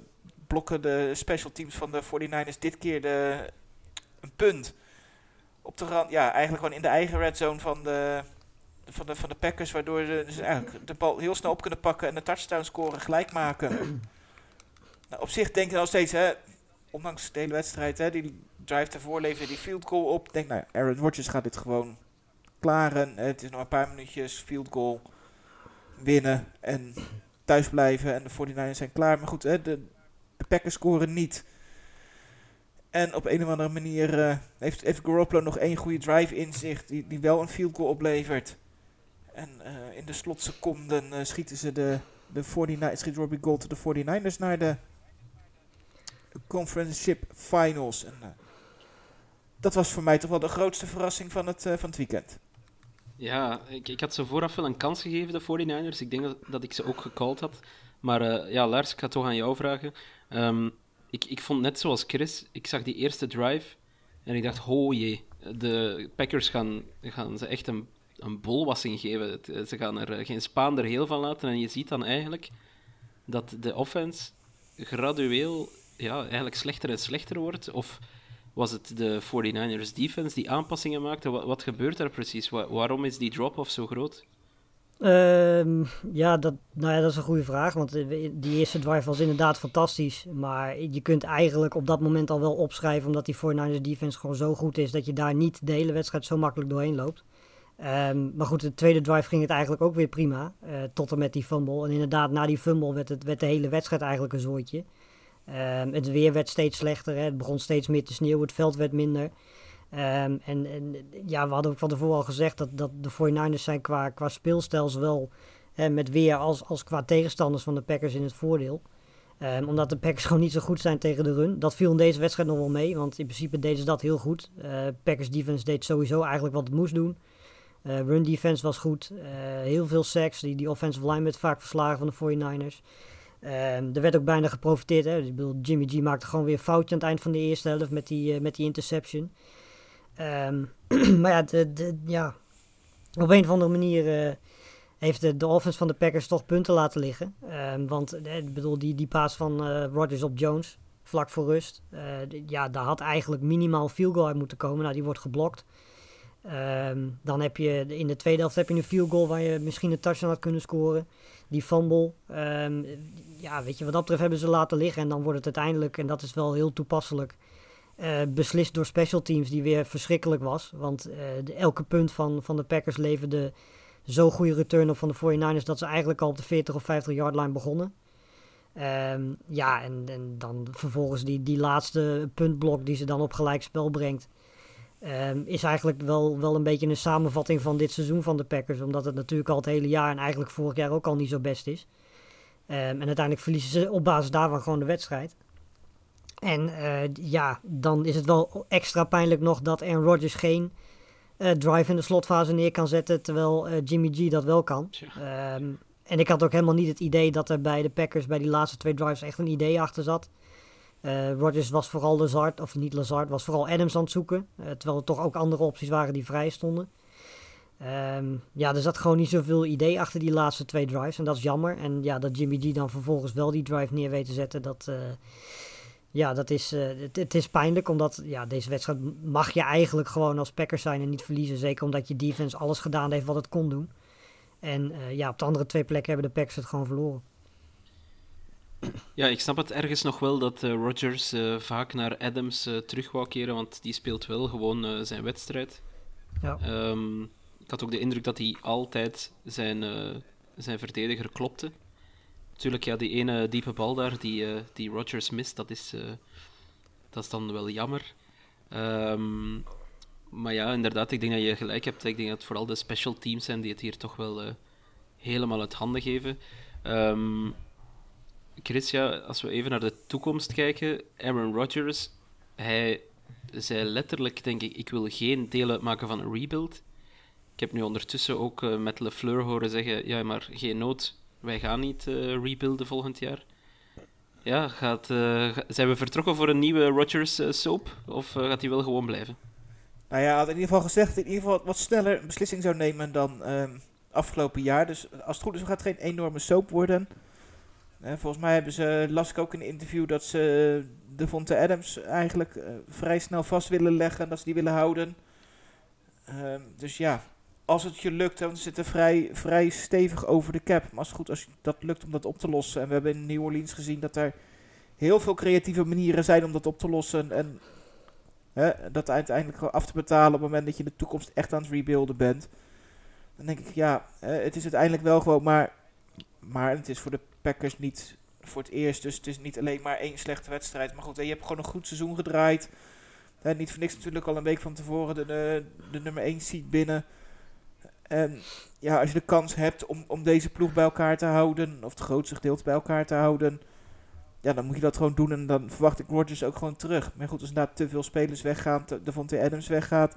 blokken de special teams van de 49ers dit keer de, een punt. Op de rand, ja, eigenlijk gewoon in de eigen red zone van de, van de, van de Packers. Waardoor ze dus eigenlijk de bal heel snel op kunnen pakken en de touchdown scoren gelijk maken. *clears throat* nou, op zich denk ik nog steeds, hè, ondanks de hele wedstrijd, hè, die drive ervoor leverde die field goal op. Denk, nou, Aaron Rodgers gaat dit gewoon klaren. Het is nog een paar minuutjes, field goal, winnen en thuis blijven. En de 49ers zijn klaar. Maar goed, hè, de, Packers scoren niet. En op een of andere manier eh, heeft, heeft Garoppolo nog één goede drive in zich, die, die wel een field goal oplevert. En eh, in de slotseconden eh, schieten ze de, de 49ers, schiet Robbie de 49ers naar de Conference Ship Finals. En, dat was voor mij toch wel de grootste verrassing van het, van het weekend. Ja, ik, ik had ze vooraf wel een kans gegeven, de 49ers. Ik denk dat, dat ik ze ook gecalled had. Maar eh, ja, Lars, ik ga toch aan jou vragen. Ehm, ik, ik vond net zoals Chris, ik zag die eerste drive en ik dacht, oh jee, de Packers gaan, gaan ze echt een, een bolwassing geven. Eh, Ze gaan er eh, geen spaan er heel van laten. En je ziet dan eigenlijk dat de offense gradueel ja, eigenlijk slechter en slechter wordt. Of was het de 49ers defense die aanpassingen maakte? Wat, wat gebeurt daar precies? Wa- waarom is die drop-off zo groot? Ehm, ja, dat, nou ja, dat is een goede vraag. Want eh, die eerste drive was inderdaad fantastisch. Maar je kunt eigenlijk op dat moment al wel opschrijven. Omdat die 49ers defense gewoon zo goed is. Dat je daar niet de hele wedstrijd zo makkelijk doorheen loopt. Ehm, maar goed, de tweede drive ging het eigenlijk ook weer prima. eh, tot en met die fumble. En inderdaad, na die fumble werd, het, werd de hele wedstrijd eigenlijk een zooitje. Ehm, het weer werd steeds slechter. Hè. Het begon steeds meer te sneeuwen. Het veld werd minder. Ehm, en, ja, we hadden ook van tevoren al gezegd dat, dat de 49ers zijn qua, qua speelstijl zowel hè, met weer als, als qua tegenstanders van de Packers in het voordeel. Ehm, omdat de Packers *laughs* gewoon niet zo goed zijn tegen de run. Dat viel in deze wedstrijd nog wel mee, want in principe deden ze dat heel goed. Eh, Packers defense deed sowieso eigenlijk wat het moest doen. Eh, run defense was goed. Eh, heel veel sacks. Die, die offensive line werd vaak verslagen van de 49ers. Ehm, er werd ook bijna geprofiteerd. Hè. Ik bedoel, Jimmy G maakte gewoon weer een foutje aan het eind van de eerste helft met die, eh, met die interception. Ehm, *clears throat* maar ja, de, ja, op een of andere manier eh, heeft de, de offense van de Packers toch punten laten liggen. Ehm, want eh, ik bedoel, die, die paas van eh Rodgers op Jones, vlak voor rust. ja, daar had eigenlijk minimaal field goal uit moeten komen. Nou, die wordt geblokt. Dan heb je in de tweede helft heb je een field goal waar je misschien een touchdown had kunnen scoren. Die fumble. ehm, ja, weet je, wat dat betreft hebben ze laten liggen. En dan wordt het uiteindelijk, en dat is wel heel toepasselijk, eh, beslist door special teams die weer verschrikkelijk was. Want eh, elke punt van, van de Packers leverde zo'n goede return op van de 49ers dat ze eigenlijk al op de 40 of 50 yard line begonnen. Ehm, ja, en, en dan vervolgens die, die laatste puntblok die ze dan op gelijk spel brengt. Ehm, is eigenlijk wel, wel een beetje een samenvatting van dit seizoen van de Packers. Omdat het natuurlijk al het hele jaar en eigenlijk vorig jaar ook al niet zo best is. Ehm, en uiteindelijk verliezen ze op basis daarvan gewoon de wedstrijd. En eh, ja, dan is het wel extra pijnlijk nog dat Aaron Rodgers geen eh, drive in de slotfase neer kan zetten, terwijl eh, Jimmy G dat wel kan. Ehm, en ik had ook helemaal niet het idee dat er bij de Packers bij die laatste twee drives echt een idee achter zat. Eh Rodgers was vooral Lazard, of niet Lazard, was vooral Adams aan het zoeken. eh, terwijl er toch ook andere opties waren die vrij stonden. Ehm, ja, er zat gewoon niet zoveel idee achter die laatste twee drives. En dat is jammer. En ja, dat Jimmy G dan vervolgens wel die drive neer weet te zetten, dat, eh, ja, dat is, het, het is pijnlijk. Omdat ja, deze wedstrijd mag je eigenlijk gewoon als Packers zijn en niet verliezen. Zeker omdat je defense alles gedaan heeft wat het kon doen. En ja, op de andere twee plekken hebben de Packers het gewoon verloren. Ja, ik snap het ergens nog wel dat eh, Rodgers eh, vaak naar Adams eh, terug wou keren, want die speelt wel gewoon zijn wedstrijd. Ja. Ehm, ik had ook de indruk dat hij altijd zijn, zijn verdediger klopte. Natuurlijk, ja, die ene diepe bal daar die, die Rodgers mist, dat is, dat is dan wel jammer. Ehm, maar ja, inderdaad, ik denk dat je gelijk hebt. Ik denk dat het vooral de special teams zijn die het hier toch wel helemaal uit handen geven. Ehm Chris, als we even naar de toekomst kijken, Aaron Rodgers, hij zei letterlijk, denk ik, ik wil geen deel uitmaken van een rebuild. Ik heb nu ondertussen ook eh, met LeFleur horen zeggen, ja, maar geen nood, wij gaan niet eh, rebuilden volgend jaar. Ja, gaat, eh, zijn we vertrokken voor een nieuwe Rodgers soap, of gaat hij wel gewoon blijven? Nou ja, had in ieder geval gezegd in ieder geval wat sneller een beslissing zou nemen dan ehm, afgelopen jaar. Dus als het goed is, gaat geen enorme soap worden. Volgens mij hebben ze, las ik ook in een interview, dat ze de Vonte Adams eigenlijk eh, vrij snel vast willen leggen en dat ze die willen houden. Ehm, dus ja, als het je lukt, dan zit er vrij, vrij stevig over de cap. Maar als het goed als dat lukt om dat op te lossen. En we hebben in New Orleans gezien dat er heel veel creatieve manieren zijn om dat op te lossen. En Hè, dat uiteindelijk af te betalen op het moment dat je de toekomst echt aan het rebuilden bent. Dan denk ik, ja, het is uiteindelijk wel gewoon maar... Maar het is voor de Packers niet voor het eerst. Dus het is niet alleen maar één slechte wedstrijd. Maar goed, je hebt gewoon een goed seizoen gedraaid. Hè, niet voor niks natuurlijk al een week van tevoren de, de, de nummer 1 seat binnen. En ja, als je de kans hebt om, om deze ploeg bij elkaar te houden... of het grootste gedeelte bij elkaar te houden ja, dan moet je dat gewoon doen en dan verwacht ik Rodgers ook gewoon terug. Maar goed, als inderdaad te veel spelers weggaan, te- Devontae Adams weggaat,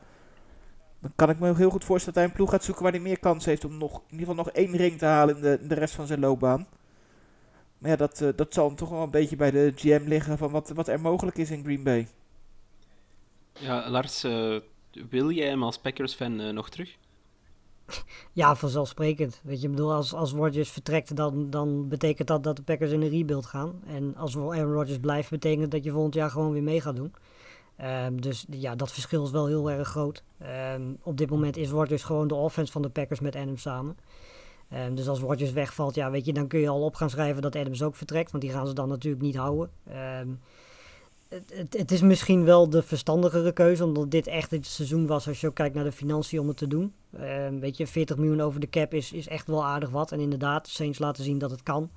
dan kan ik me heel goed voorstellen dat hij een ploeg gaat zoeken waar hij meer kans heeft om nog, in ieder geval nog één ring te halen in de, in de rest van zijn loopbaan. Maar ja, dat, eh, dat zal hem toch wel een beetje bij de GM liggen van wat, wat er mogelijk is in Green Bay. Ja, Lars, eh, wil jij hem als Packers-fan eh, nog terug? *laughs* Ja, vanzelfsprekend. Weet je, ik bedoel, als, als Rodgers vertrekt, dan, dan betekent dat dat de Packers in een rebuild gaan. En als Aaron Rodgers blijft, betekent dat je volgend jaar gewoon weer mee gaat doen. Ehm, dus ja, dat verschil is wel heel erg groot. Ehm, op dit moment is Rodgers gewoon de offense van de Packers met Adams samen. Ehm, dus als Rodgers wegvalt, ja, weet je, dan kun je al op gaan schrijven dat Adams ook vertrekt. Want die gaan ze dan natuurlijk niet houden. Het, het, het is misschien wel de verstandigere keuze, omdat dit echt het seizoen was als je ook kijkt naar de financiën om het te doen. Weet je, 40 miljoen over de cap is, is echt wel aardig wat. En inderdaad, de Saints laten zien dat het kan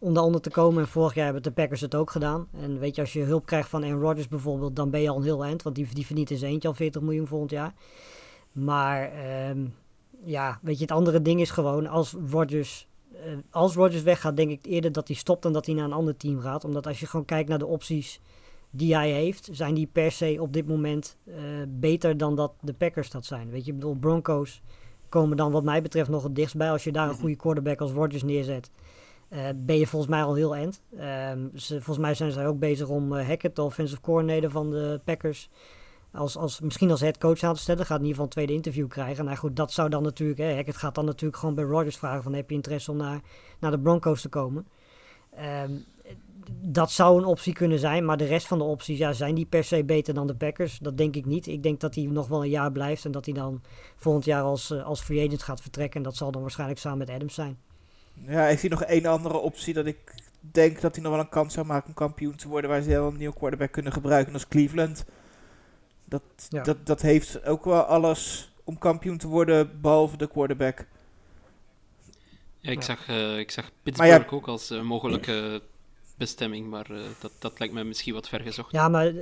om daaronder te komen. En vorig jaar hebben de Packers het ook gedaan. En weet je, als je hulp krijgt van Aaron Rodgers bijvoorbeeld, dan ben je al een heel eind. Want die, die verdient in zijn eentje al 40 miljoen volgend jaar. Maar ehm, ja, weet je, het andere ding is gewoon, als Rodgers, eh, als Rodgers weggaat, denk ik eerder dat hij stopt dan dat hij naar een ander team gaat. Omdat als je gewoon kijkt naar de opties die hij heeft, zijn die per se op dit moment eh, beter dan dat de Packers dat zijn. Weet je, ik bedoel, Broncos komen dan wat mij betreft nog het dichtst bij. Als je daar een goede quarterback als Rodgers neerzet, eh, ben je volgens mij al heel end. Ehm, ze, volgens mij zijn zij ook bezig om eh, Hackett, de offensive coordinator van de Packers, als, als, misschien als head coach aan te stellen. Gaat in ieder geval een tweede interview krijgen. Nou goed, dat zou dan natuurlijk, hè, Hackett gaat dan natuurlijk gewoon bij Rodgers vragen van heb je interesse om naar, naar de Broncos te komen. Ehm, dat zou een optie kunnen zijn, maar de rest van de opties, ja, zijn die per se beter dan de Packers? Dat denk ik niet. Ik denk dat hij nog wel een jaar blijft en dat hij dan volgend jaar als, eh, als free agent gaat vertrekken. En dat zal dan waarschijnlijk samen met Adams zijn. Ja, ik zie nog één andere optie dat ik denk dat hij nog wel een kans zou maken om kampioen te worden, waar ze wel een nieuw quarterback kunnen gebruiken, is Cleveland. Dat, Ja. dat, dat heeft ook wel alles om kampioen te worden, behalve de quarterback. Ja, ik, Ja. Zag, eh, ik zag Maar Pittsburgh ook als eh, mogelijke bestemming, maar eh, dat, dat lijkt me misschien wat ver gezocht. Ja, maar eh,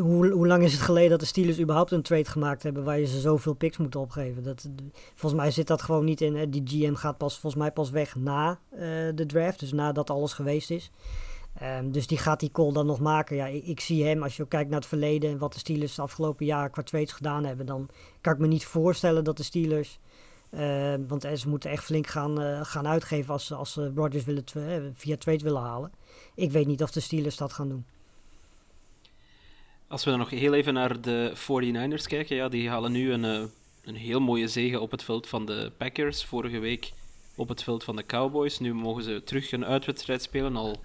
hoe, hoe lang is het geleden dat de Steelers überhaupt een trade gemaakt hebben waar je ze zoveel picks moeten opgeven? Dat, volgens mij zit dat gewoon niet in. hè. Die GM gaat pas, volgens mij pas weg na eh, de draft, dus nadat alles geweest is. Ehm, dus die gaat die call dan nog maken. Ja, ik, ik zie hem, als je kijkt naar het verleden en wat de Steelers de afgelopen jaren qua trades gedaan hebben, dan kan ik me niet voorstellen dat de Steelers, eh, want ze moeten echt flink gaan, gaan uitgeven als, als ze Rodgers willen, via trade willen halen. Ik weet niet of de Steelers dat gaan doen. Als we dan nog heel even naar de 49ers kijken, ja, die halen nu een, eh, een heel mooie zege op het veld van de Packers. Vorige week op het veld van de Cowboys. Nu mogen ze terug een uitwedstrijd spelen, al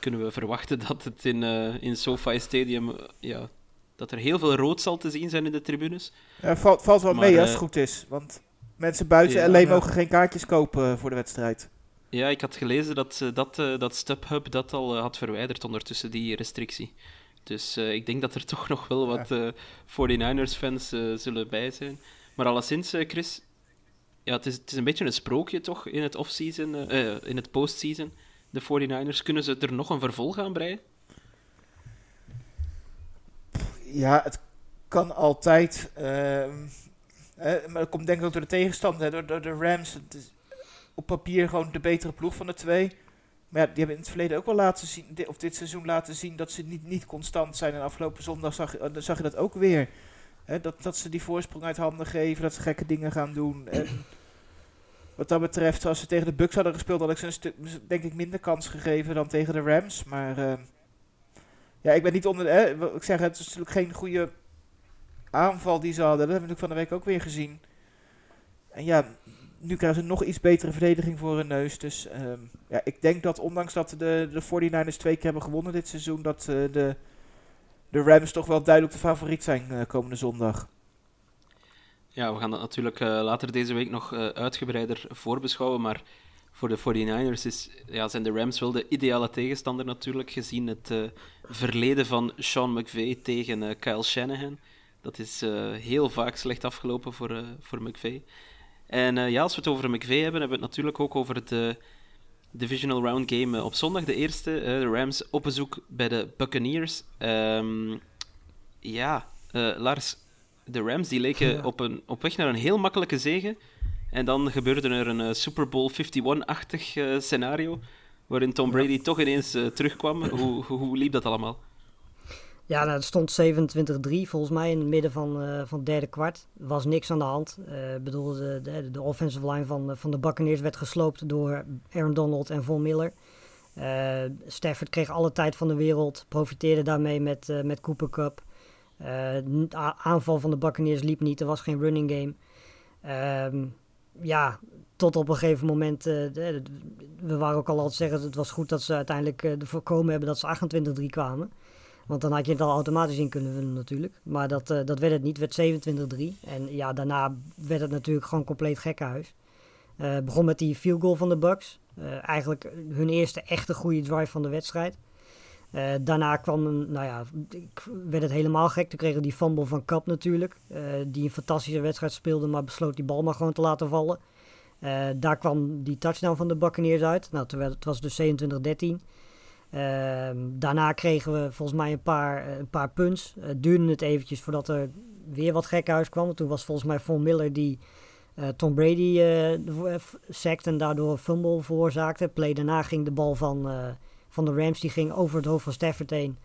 kunnen we verwachten dat het in, eh in SoFi Stadium, eh, ja, dat er heel veel rood zal te zien zijn in de tribunes. Ja, valt, valt wel Maar, mee als het goed is, want mensen buiten Ja, LA ja. mogen geen kaartjes kopen voor de wedstrijd. Ja, ik had gelezen dat, ze dat, eh, dat StubHub dat al eh, had verwijderd ondertussen, die restrictie. Dus eh, ik denk dat er *laughs* toch nog wel wat eh 49ers-fans eh, zullen bij zijn. Maar alleszins, eh, Chris, ja, het, is, het is een beetje een sprookje toch in het off-season, eh, eh, in het postseason. De 49ers, kunnen ze er nog een vervolg aan breien? Ja, het kan altijd. ehm, maar dat komt denk ik ook door de tegenstander, door, door de Rams. Het is op papier gewoon de betere ploeg van de twee. Maar ja, die hebben in het verleden ook wel laten zien, of dit seizoen laten zien, dat ze niet, niet constant zijn. En afgelopen zondag zag, je- dan zag je dat ook weer. Dat, dat ze die voorsprong uit handen geven, dat ze gekke dingen gaan doen. En wat dat betreft, als ze tegen de Bucks hadden gespeeld, had ik ze een stuk, denk ik, minder kans gegeven dan tegen de Rams. Maar ehm, ja, ik ben niet onder. Ik zeg, het is natuurlijk geen goede aanval die ze hadden. Dat hebben we natuurlijk van de week ook weer gezien. En ja, nu krijgen ze nog iets betere verdediging voor hun neus. Dus ehm, ja, ik denk dat ondanks dat de, de 49ers twee keer hebben gewonnen dit seizoen, dat eh, de, de Rams toch wel duidelijk de favoriet zijn eh, komende zondag. Ja, we gaan dat natuurlijk eh, later deze week nog uitgebreider voorbeschouwen. Maar voor de 49ers is, ja, zijn de Rams wel de ideale tegenstander natuurlijk, gezien het verleden van Sean McVay tegen Kyle Shanahan. Dat is heel vaak slecht afgelopen voor, voor. En eh, ja, als we het over McVay hebben, hebben we het natuurlijk ook over het eh, Divisional Round Game eh, op zondag. De eerste, de Rams op bezoek bij de Buccaneers. Ehm, ja, Lars, de Rams die leken Ja. op, een, op weg naar een heel makkelijke zege. En dan gebeurde er een Super Bowl 51-achtig eh, scenario, waarin Tom Brady toch ineens terugkwam. Hoe, hoe, hoe liep dat allemaal? Ja, nou, stond 27-3 volgens mij in het midden van, eh, van het derde kwart. Was niks aan de hand. Bedoel, de, de, offensive line van, van de Buccaneers werd gesloopt door Aaron Donald en Von Miller. Eh, Stafford kreeg alle tijd van de wereld, profiteerde daarmee met, met Cooper Cup. De aanval van de Buccaneers liep niet, er was geen running game. Ehm, ja, tot op een gegeven moment, we waren ook al aan het zeggen, het was goed dat ze uiteindelijk ervoor voorkomen hebben dat ze 28-3 kwamen. Want dan had je het al automatisch in kunnen vullen natuurlijk. Maar dat, eh, dat werd het niet, werd 27-3. En ja, daarna werd het natuurlijk gewoon compleet gekkenhuis. Eh Het begon met die field goal van de Bucks. Eh, eigenlijk hun eerste echte goede drive van de wedstrijd. Eh, daarna kwam nou ja, werd het helemaal gek. Toen kregen die fumble van Cup natuurlijk. eh, die een fantastische wedstrijd speelde, maar besloot die bal maar gewoon te laten vallen. Eh, daar kwam die touchdown van de Buccaneers uit. Nou, werd, het was dus 27-13. Ehm, daarna kregen we volgens mij een paar, eh, een paar punts. Het duurde het eventjes voordat er weer wat gekhuis kwam. Toen was volgens mij Von Miller die eh, Tom Brady eh sackt en daardoor een fumble veroorzaakte. Play daarna ging de bal van, eh, van de Rams, die ging over het hoofd van Stafford heen.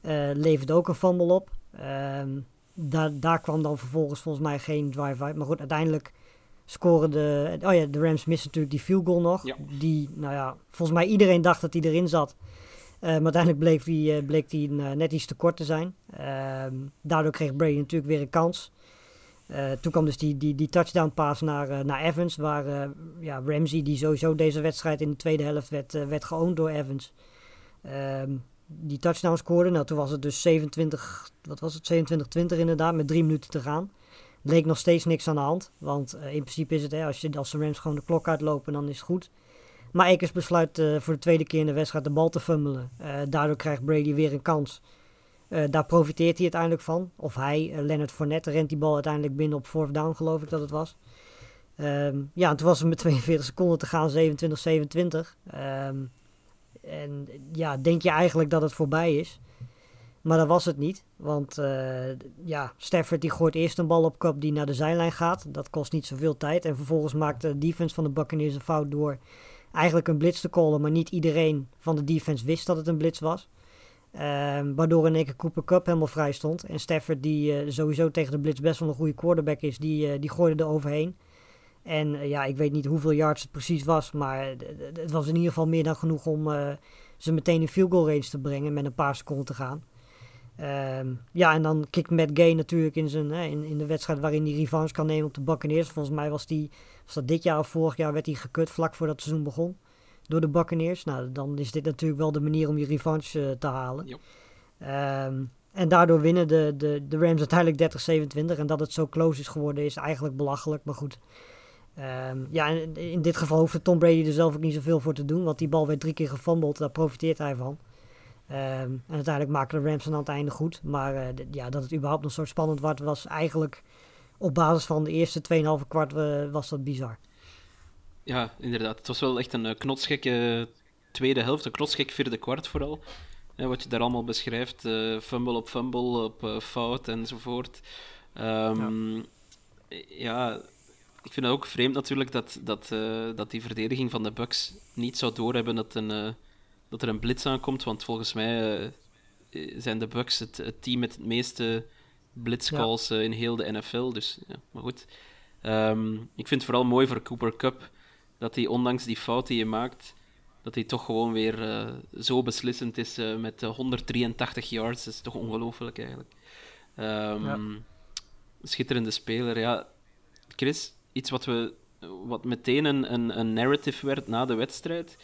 eh leverde ook een fumble op. Ehm, daar, daar kwam dan vervolgens volgens mij geen drive uit. Maar goed, uiteindelijk scoren de... Oh ja, de Rams missen natuurlijk die field goal nog. Ja. Die, nou ja, volgens mij iedereen dacht dat hij erin zat. Maar uiteindelijk bleek die, eh, bleek eh, net iets te kort te zijn. Ehm, daardoor kreeg Brady natuurlijk weer een kans. Eh, toen kwam dus die, die, die touchdown pass naar, naar Evans. Waar ja, Ramsey, die sowieso deze wedstrijd in de tweede helft werd, werd geowned door Evans. Ehm, die touchdown scoorde. Nou, toen was het dus 27, wat was het? 27-20 inderdaad, met drie minuten te gaan. Leek nog steeds niks aan de hand. Want in principe is het, hè, als, je, als de Rams gewoon de klok uitlopen, dan is het goed. Maar Akers besluit eh, voor de tweede keer in de wedstrijd de bal te fummelen. Eh, daardoor krijgt Brady weer een kans. Eh, daar profiteert hij uiteindelijk van. Of hij, Leonard Fournette, rent die bal uiteindelijk binnen op fourth down, geloof ik dat het was. Ehm, ja, en toen was het met *laughs* 42 seconden te gaan, 27-27. Ehm, en ja, denk je eigenlijk dat het voorbij is. Maar dat was het niet. Want ja, Stafford die gooit eerst een bal op kop die naar de zijlijn gaat. Dat kost niet zoveel tijd. En vervolgens maakt de defense van de Buccaneers een fout door eigenlijk een blitz te callen. Maar niet iedereen van de defense wist dat het een blitz was. Ehm, waardoor in één keer Cooper Cup helemaal vrij stond. En Stafford, die eh, sowieso tegen de blitz best wel een goede quarterback is, die, eh, die gooide er overheen. En eh, ja, ik weet niet hoeveel yards het precies was. Maar het was in ieder geval meer dan genoeg om ze meteen in field goal range te brengen met een paar seconden te gaan. Ehm, ja, en dan kikt Matt Gay natuurlijk in, zijn, hè, in, in de wedstrijd waarin hij revanche kan nemen op de Buccaneers. Volgens mij was, die, was dat dit jaar of vorig jaar werd hij gekut vlak voordat het seizoen begon door de Buccaneers. Nou, dan is dit natuurlijk wel de manier om je revanche eh, te halen. Ehm, en daardoor winnen de, de, de Rams uiteindelijk 30-27. En dat het zo close is geworden is eigenlijk belachelijk, maar goed. Ehm, ja, in dit geval hoefde Tom Brady er zelf ook niet zoveel voor te doen, want die bal werd drie keer gefumbled, daar profiteert hij van. Ehm, en uiteindelijk maken de Rams dan aan het einde goed. Maar eh, ja, dat het überhaupt nog zo spannend wordt, was eigenlijk op basis van de eerste 2,5 kwart eh, was dat bizar. Ja, inderdaad. Het was wel echt een eh, knotsgekke tweede helft, een knotsgek vierde kwart vooral. Wat je daar allemaal beschrijft, fumble op fumble, op fout enzovoort. Ehm, ja. ik vind het ook vreemd natuurlijk dat, dat, dat die verdediging van de Bucks niet zou doorhebben dat, een, dat er een blitz aankomt, want volgens mij eh, zijn de Bucks het, het team met het meeste blitzcalls eh, in heel de NFL. Dus, ja, maar goed. Ehm, ik vind het vooral mooi voor Cooper Cup dat hij ondanks die fout die je maakt, dat hij toch gewoon weer eh, zo beslissend is met eh, 183 yards. Dat is toch ongelooflijk eigenlijk. Ehm, Ja. Schitterende speler. Ja, Chris, iets wat, we, wat meteen een, een, een narrative werd na de wedstrijd.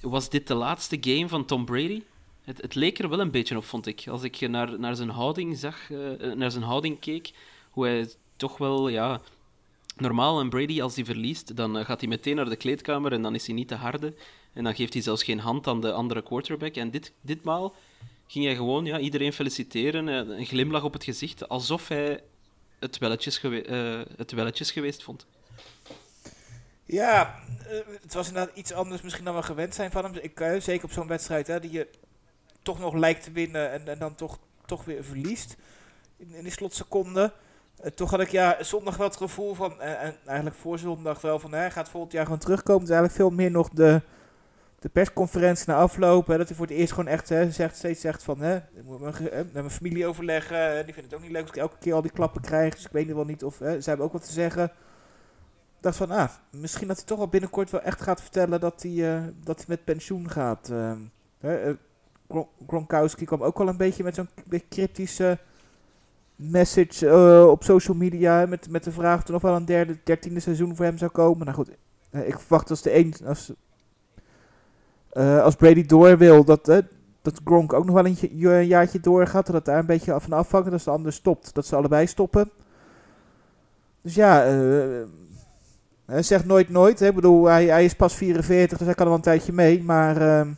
Was dit de laatste game van Tom Brady? Het, het leek er wel een beetje op, vond ik. Als ik naar, naar zijn houding zag, eh, naar zijn houding keek, hoe hij toch wel, ja... Normaal, een Brady, als hij verliest, dan eh, gaat hij meteen naar de kleedkamer en dan is hij niet te harde. En dan geeft hij zelfs geen hand aan de andere quarterback. En dit, ditmaal ging hij gewoon ja, iedereen feliciteren, eh, een glimlach op het gezicht, alsof hij het welletjes, het welletjes geweest vond. Ja, eh, het was inderdaad iets anders misschien dan we gewend zijn van hem. Ik, eh, zeker op zo'n wedstrijd hè, die je toch nog lijkt te winnen en, en dan toch, toch weer verliest in, in die slotseconde. Eh, toch had ik ja, zondag wel het gevoel van, eh, en eigenlijk voor zondag wel van, hij gaat volgend jaar gewoon terugkomen. Het is eigenlijk veel meer nog de, de persconferentie na afloop. Hè, dat hij voor het eerst gewoon echt hè, zegt, steeds zegt van, hè, ik moet mijn, met mijn familie overleggen. die vindt het ook niet leuk als ik elke keer al die klappen krijg. Dus ik weet wel niet of, hè, zij hebben ook wat te zeggen. Dacht van, ah, misschien dat hij toch wel binnenkort wel echt gaat vertellen dat hij, eh, dat hij met pensioen gaat. ehm. Hè, eh, Gron- Gronkowski kwam ook wel een beetje met zo'n cryptische message eh, op social media. Met, met de vraag of er nog wel een derde, dertiende seizoen voor hem zou komen. Nou goed, ik verwacht als de een, als, als Brady door wil, dat, dat Gronk ook nog wel een, een jaartje doorgaat. Dat het daar een beetje van afhangt. En als de ander stopt, dat ze allebei stoppen. Dus ja, hij zegt nooit nooit. Hè. Ik bedoel, hij, hij is pas 44, dus hij kan er wel een tijdje mee. Maar ehm,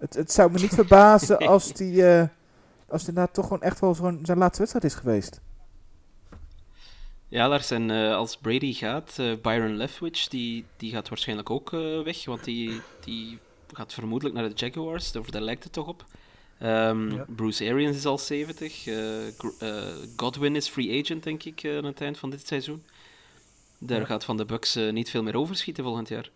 het, het zou me niet *laughs* verbazen als hij eh, als het inderdaad toch gewoon echt wel zo'n zijn laatste wedstrijd is geweest. Ja, Lars, en eh, als Brady gaat, eh, Byron Leftwich, die, die gaat waarschijnlijk ook eh, weg, want die, die gaat vermoedelijk naar de Jaguars, daar lijkt het toch op. Ehm, Ja. Bruce Arians is al 70, eh, Gr- eh, Godwin is free agent, denk ik, aan het eind van dit seizoen. Daar Ja. gaat van de Bucks eh, niet veel meer overschieten volgend jaar.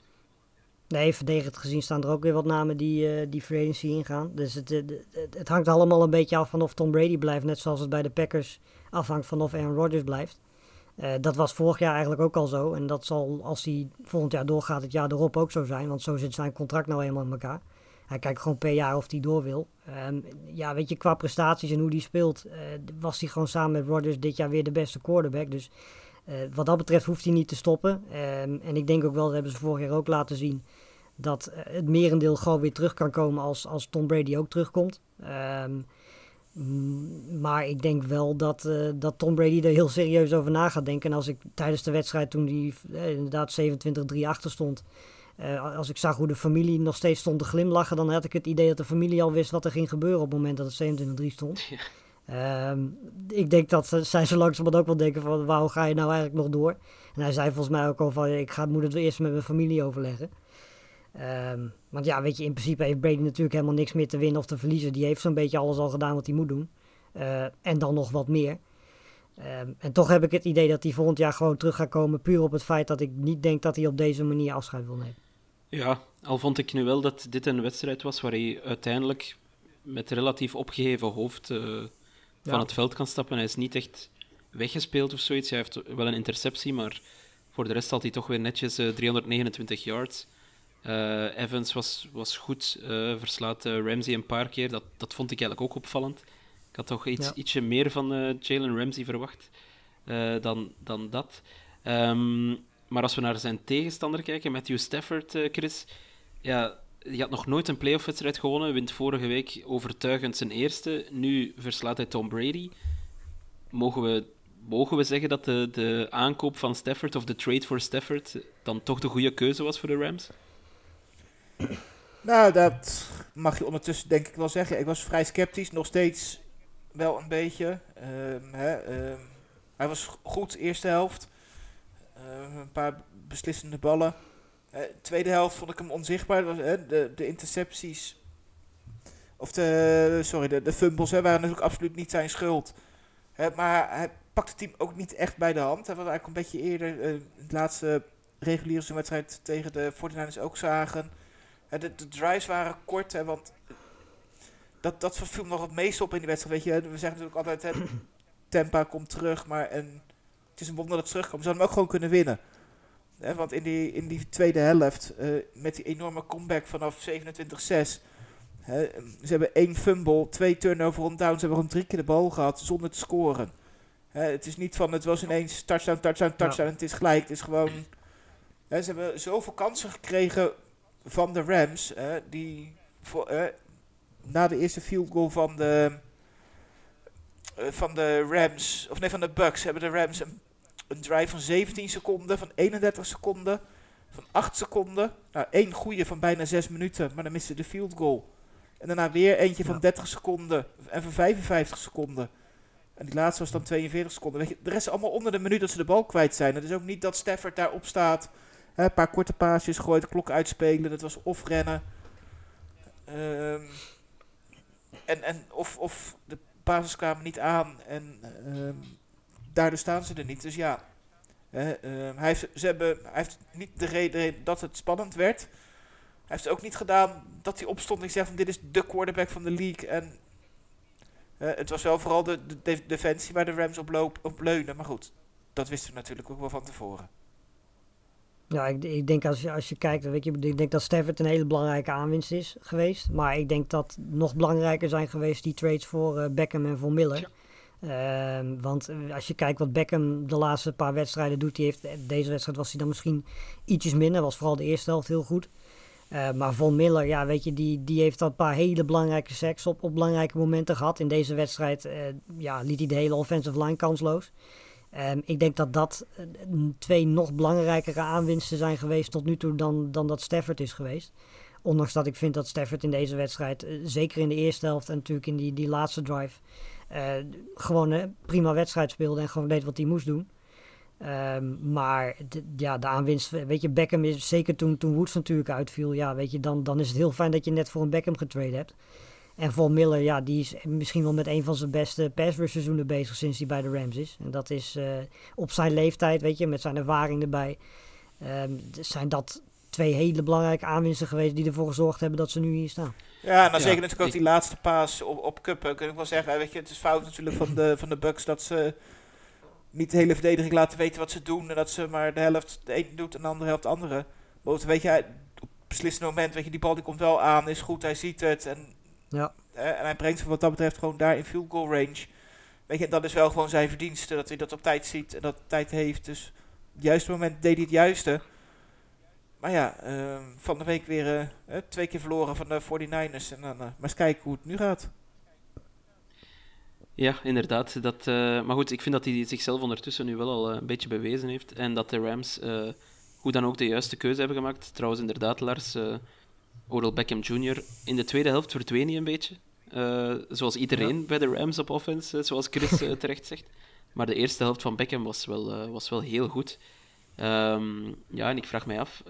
Nee, verdedigend gezien staan er ook weer wat namen die, eh die free agency ingaan. Dus het, het, het- hangt allemaal een beetje af van of Tom Brady blijft. Net zoals het bij de Packers afhangt van of Aaron Rodgers blijft. Eh, dat was vorig jaar eigenlijk ook al zo. En dat zal, als hij volgend jaar doorgaat, het jaar erop ook zo zijn. Want zo zit zijn contract nou eenmaal in elkaar. Hij kijkt gewoon per jaar of hij door wil. Ehm, ja, weet je, qua prestaties en hoe hij speelt, eh, was hij gewoon samen met Rodgers dit jaar weer de beste quarterback. Dus eh, wat dat betreft hoeft hij niet te stoppen. Ehm, en ik denk ook wel, dat hebben ze vorig jaar ook laten zien, dat eh, het merendeel gewoon weer terug kan komen als, als Tom Brady ook terugkomt. Ehm, maar ik denk wel dat, eh, dat Tom Brady er heel serieus over na gaat denken. En als ik tijdens de wedstrijd, toen eh, inderdaad 27-3 achter stond, eh, als ik zag hoe de familie nog steeds stond te glimlachen, dan had ik het idee dat de familie al wist wat er ging gebeuren op het moment dat het 27-3 stond. Ja. Ehm, ik denk dat zij zo langzamerhand ook wel denken van, waarom ga je nou eigenlijk nog door? En hij zei volgens mij ook al van, ik ga, moet het eerst met mijn familie overleggen. Ehm, want ja, weet je, in principe heeft Brady natuurlijk helemaal niks meer te winnen of te verliezen. Die heeft zo'n beetje alles al gedaan wat hij moet doen. Eh, en dan nog wat meer. Ehm, en toch heb ik het idee dat hij volgend jaar gewoon terug gaat komen. Puur op het feit dat ik niet denk dat hij op deze manier afscheid wil nemen. Ja, al vond ik nu wel dat dit een wedstrijd was waar hij uiteindelijk met relatief opgeheven hoofd eh, van het veld kan stappen. Hij is niet echt weggespeeld of zoiets. Hij heeft wel een interceptie, maar voor de rest had hij toch weer netjes eh, 329 yards. Eh, Evans was, was goed, eh, verslaat eh, Ramsey een paar keer. Dat, dat vond ik eigenlijk ook opvallend. Ik had toch iets, Ja. ietsje meer van eh, Jalen Ramsey verwacht eh, dan, dan dat. Ehm, maar als we naar zijn tegenstander kijken, Matthew Stafford, eh, Chris, ja, die had nog nooit een playoff-wedstrijd gewonnen, wint vorige week overtuigend zijn eerste. Nu verslaat hij Tom Brady. Mogen we, mogen we zeggen dat de, de aankoop van Stafford, of de trade voor Stafford, dan toch de goede keuze was voor de Rams? Nou, dat mag je ondertussen denk ik wel zeggen. Ik was vrij sceptisch, nog steeds wel een beetje. Ehm, hè, ehm, hij was goed, eerste helft. Ehm, een paar beslissende ballen. Eh, tweede helft vond ik hem onzichtbaar. Was, de, de intercepties Of de, sorry, de, de fumbles hè, waren natuurlijk absoluut niet zijn schuld. Maar hij pakt het team ook niet echt bij de hand. Wat we eigenlijk een beetje eerder uh, het laatste reguliere wedstrijd tegen de 49ers ook zagen. De, de drives waren kort, hè, want dat, dat verviel nog het meest op in die wedstrijd. Weet je, we zeggen natuurlijk altijd, hè, *clears throat* Tempa komt terug, maar het is een wonder dat het terugkomt. Ze hadden hem ook gewoon kunnen winnen. Hè, want in die, in die tweede helft, uh, met die enorme comeback vanaf 27-6... He, ze hebben één fumble, twee turnover on down. Ze hebben gewoon drie keer de bal gehad zonder te scoren. He, het is niet van het was ineens touchdown, touchdown, touchdown. Ja. Het is gelijk. Het is gewoon. He, ze hebben zoveel kansen gekregen van de Rams. die voor, na de eerste field goal van de, van de Rams, of nee, van de Bucks, hebben de Rams een, een drive van 17 seconden, van 31 seconden, van 8 seconden. Nou, één goede van bijna 6 minuten, maar dan missen de field goal. En daarna weer eentje van ja. 30 seconden en van 55 seconden. En die laatste was dan 42 seconden. Weet je, de rest is allemaal onder de minuut dat ze de bal kwijt zijn. Het is ook niet dat Stafford daarop staat. Hè, een paar korte paasjes gooit, de klok uitspelen. Dat was of rennen. Um, en, en of, of de basis kwamen niet aan. En um, daardoor staan ze er niet. Dus ja, uh, uh, hij, heeft, ze hebben, hij heeft niet de reden dat het spannend werd. Hij heeft ook niet gedaan dat hij opstond en zegt van dit is de quarterback van de league. En uh, het was wel vooral de, de, de, defensie waar de Rams op, loop, op leunen. Maar goed, dat wisten we natuurlijk ook wel van tevoren. Ja, ik, ik denk als je, als je kijkt, weet je, ik denk dat Stafford een hele belangrijke aanwinst is geweest. Maar ik denk dat nog belangrijker zijn geweest die trades voor uh, Beckham en voor Miller. Ja. Uh, want als je kijkt wat Beckham de laatste paar wedstrijden doet, die heeft, deze wedstrijd was hij dan misschien ietsjes minder. Was vooral de eerste helft heel goed. Uh, maar Von Miller, ja, weet je, die, die heeft al een paar hele belangrijke sacks op, op belangrijke momenten gehad. In deze wedstrijd uh, ja, liet hij de hele offensive line kansloos. Um, ik denk dat dat uh, twee nog belangrijkere aanwinsten zijn geweest tot nu toe dan, dan dat Stafford is geweest. Ondanks dat ik vind dat Stafford in deze wedstrijd, zeker in de eerste helft en natuurlijk in die, die laatste drive, gewoon een prima wedstrijd speelde en gewoon deed wat hij moest doen. Um, maar de, ja, de aanwinst, weet je, Beckham is zeker toen, toen Woods natuurlijk uitviel. Ja, weet je, dan, dan is het heel fijn dat je net voor een Beckham getrade hebt. En Von Miller, ja, die is misschien wel met een van zijn beste pass seizoenen bezig sinds hij bij de Rams is. En dat is uh, op zijn leeftijd, weet je, met zijn ervaring erbij. Um, zijn dat twee hele belangrijke aanwinsten geweest die ervoor gezorgd hebben dat ze nu hier staan. Ja, en dan ja, zeker natuurlijk ook die laatste paas op, op Cup. Kun ik wel zeggen, weet je, het is fout natuurlijk van de, van de Bucks dat ze niet de hele verdediging laten weten wat ze doen. En dat ze maar de helft de ene doet en de andere helft de andere. Maar weet je, op beslissend moment, weet je, die bal die komt wel aan, is goed, hij ziet het. En, ja. eh, en hij brengt zich wat dat betreft gewoon daar in field goal range. Weet je, dat is wel gewoon zijn verdienste, dat hij dat op tijd ziet en dat tijd heeft. Dus het juiste moment deed hij het juiste. Maar ja, uh, van de week weer uh, twee keer verloren van de 49ers. En dan uh, maar eens kijken hoe het nu gaat. Ja, inderdaad. Dat, uh, maar goed, ik vind dat hij zichzelf ondertussen nu wel al uh, een beetje bewezen heeft. En dat de Rams uh, hoe dan ook de juiste keuze hebben gemaakt. Trouwens, inderdaad, Lars, Odell Beckham Jr. in de tweede helft verdween hij een beetje. zoals iedereen ja. bij de Rams op offense, zoals Chris terecht zegt. Maar de eerste helft van Beckham was wel, was wel heel goed. Um, ja, en ik vraag mij af,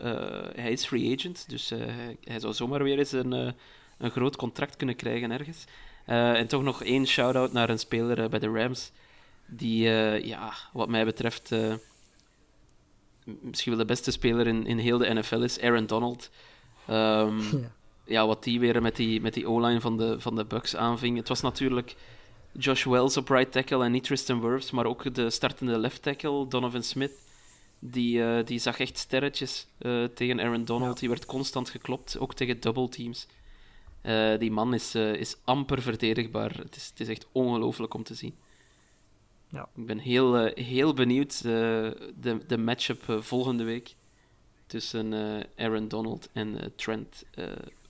hij is free agent, dus hij, hij, zou zomaar weer eens een, een groot contract kunnen krijgen ergens. En toch nog één shout-out naar een speler bij de Rams. Die, ja, wat mij betreft, misschien wel de beste speler in, in heel de NFL is, Aaron Donald. Um, *laughs* ja. ja. wat die weer met die, met die O-line van de, van de Bucks aanving. Het was natuurlijk Josh Wells op right tackle en niet Tristan Wirfs, maar ook de startende left tackle, Donovan Smith. Die, die zag echt sterretjes tegen Aaron Donald. Ja. Die werd constant geklopt, ook tegen double teams. Uh, die man is, is amper verdedigbaar. Het is, het is echt ongelooflijk om te zien. Ja. Ik ben heel, heel benieuwd de, de matchup volgende week tussen Aaron Donald en Trent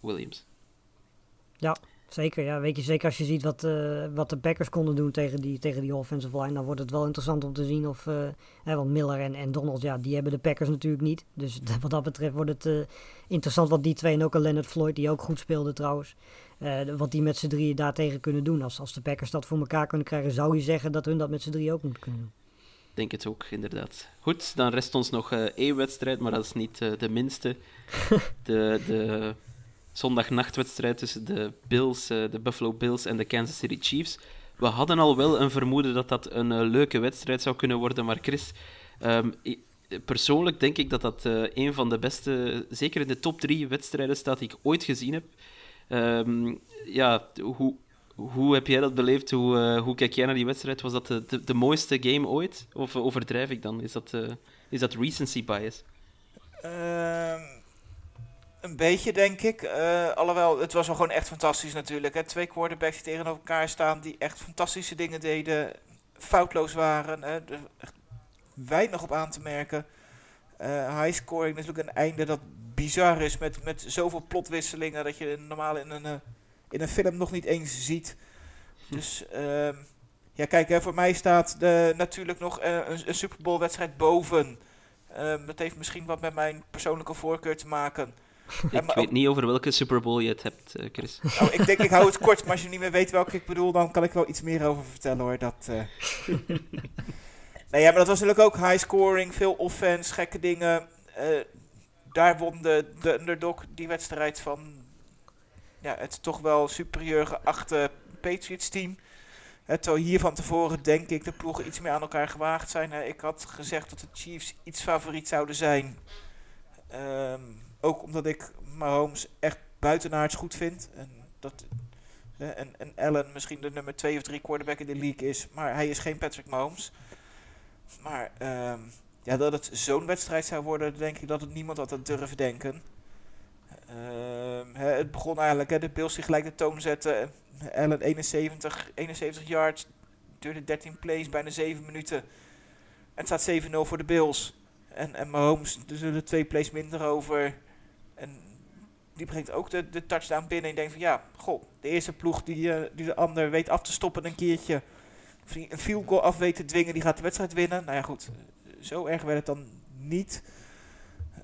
Williams. Ja, zeker. Ja, weet je, zeker als je ziet wat, wat de Packers konden doen tegen die, tegen die offensive line, dan wordt het wel interessant om te zien of. Hè, want Miller en, en Donald, ja, die hebben de Packers natuurlijk niet. Dus *laughs* wat dat betreft wordt het interessant wat die twee en ook al Leonard Floyd, die ook goed speelde trouwens. Wat die met z'n drieën daartegen kunnen doen. Als, als de Packers dat voor elkaar kunnen krijgen, zou je zeggen dat hun dat met z'n drieën ook moeten kunnen doen. Ik denk het ook, inderdaad. Goed, dan rest ons nog één wedstrijd, maar dat is niet de minste. *laughs* de, de zondagnachtwedstrijd tussen de Bills, eh, de Buffalo Bills en de Kansas City Chiefs. We hadden al wel een vermoeden dat dat een eh, leuke wedstrijd zou kunnen worden, maar Chris, ehm, persoonlijk denk ik dat dat eh, een van de beste, zeker in de top drie wedstrijden staat die ik ooit gezien heb. Ehm, ja, hoe, hoe heb jij dat beleefd? Hoe, hoe kijk jij naar die wedstrijd? Was dat de, de, mooiste game ooit? Of overdrijf ik dan? Is dat, is dat recency bias? Ehm, een beetje, denk ik. Eh, alhoewel, het was wel gewoon echt fantastisch natuurlijk. Hè. Twee quarterbacks die tegenover elkaar staan, die echt fantastische dingen deden. Foutloos waren. Hè. Er echt weinig op aan te merken. Eh, high scoring, natuurlijk een einde dat bizar is met, met zoveel plotwisselingen dat je normaal in een, eh, in een film nog niet eens ziet. Dus ehm, ja, kijk, hè, voor mij staat de, natuurlijk nog een, een Super Bowl wedstrijd boven. Ehm, dat heeft misschien wat met mijn persoonlijke voorkeur te maken. Ik maar weet niet over welke Super Bowl je het hebt, eh, Chris. nou, ik denk, ik hou het kort, maar als je niet meer weet welke ik bedoel, dan kan ik wel iets meer over vertellen hoor. Dat, eh. *laughs* nee, ja, maar dat was natuurlijk ook high scoring, veel offense, gekke dingen. Eh, daar won de, de underdog die wedstrijd van ja, het toch wel superieur geachte Patriots team. Eh, terwijl hier van tevoren denk ik de ploegen iets meer aan elkaar gewaagd zijn. Ik had gezegd dat de Chiefs iets favoriet zouden zijn. Ehm, ook omdat ik Mahomes echt buitenaards goed vind. En, dat, en, en Allen misschien de nummer 2 of 3 quarterback in de league is. Maar hij is geen Patrick Mahomes. Maar ehm, ja, dat het zo'n wedstrijd zou worden, denk ik dat het niemand had aan durven denken. Ehm, het begon eigenlijk, hè, de Bills die gelijk de toon zetten. Allen 71, 71 yards, duurde 13 plays, bijna 7 minuten. En het staat 7-0 voor de Bills. En, en Mahomes, er twee plays minder over. En die brengt ook de, de touchdown binnen. En je denkt van ja, goh, de eerste ploeg die, eh, die de ander weet af te stoppen een keertje. Of die een field goal af weet te dwingen, die gaat de wedstrijd winnen. Nou ja, goed, zo erg werd het dan niet.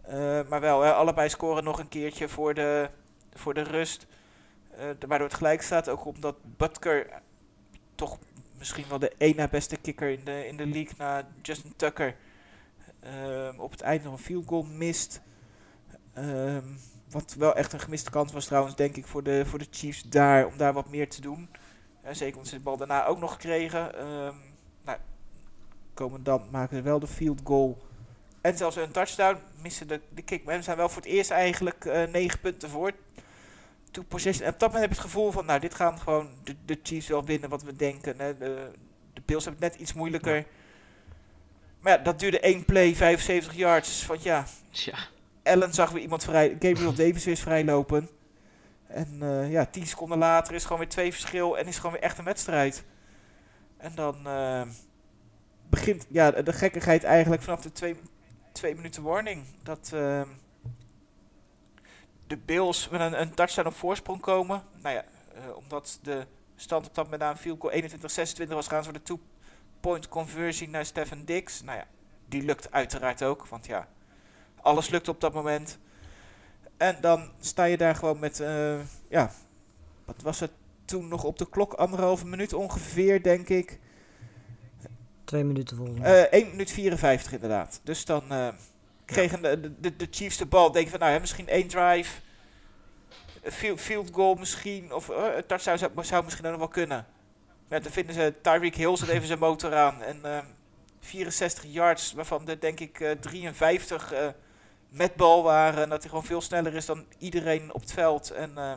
Eh, maar wel, hè, allebei scoren nog een keertje voor de, voor de rust. Eh, waardoor het gelijk staat. Ook omdat Butker toch misschien wel de één na beste kicker in de, in de league na Justin Tucker. op het eind nog een field goal mist. Ehm, wat wel echt een gemiste kans was trouwens, denk ik, voor de, voor de Chiefs daar. Om daar wat meer te doen. Eh, zeker omdat ze de bal daarna ook nog kregen. Ehm nou, komen dan, maken ze wel de field goal. En zelfs een touchdown. Missen de, de kick. Maar ze zijn wel voor het eerst eigenlijk eh 9 punten voor. To possession. En op dat moment heb je het gevoel van, nou, dit gaan gewoon de, de Chiefs wel winnen wat we denken. Hè. De, de Bills hebben het net iets moeilijker. Maar ja, dat duurde één play, 75 yards. Van ja, Tja, Allen zag weer iemand vrij. Gabriel Davis eens vrijlopen. En eh, ja, 10 seconden later is gewoon weer twee verschil en is gewoon weer echt een wedstrijd. En dan eh, begint ja, de, gekkigheid eigenlijk vanaf de twee, twee minuten warning. Dat eh, de Bills met een, een touchdown op voorsprong komen. Nou ja, eh, omdat de stand op dat moment aan field goal 21-26 was, gaan voor de two-point conversie naar Stefan Dix. Nou ja, die lukt uiteraard ook, want ja, alles lukt op dat moment. En dan sta je daar gewoon met, eh, ja, wat was het toen nog op de klok? Anderhalve minuut ongeveer, denk ik. Twee minuten volgens mij. Eh 1 minuut 54 inderdaad. Dus dan eh, kregen de, de, de Chiefs de bal. Denken van, nou ja, misschien één drive. Field, field goal misschien. Of touchdown zou, zou misschien ook nog wel kunnen. Maar dan vinden ze Tyreek Hill zet even zijn motor aan. En eh, 64 yards, waarvan de denk ik eh, 53 eh, met bal waren. En dat hij gewoon veel sneller is dan iedereen op het veld. En eh,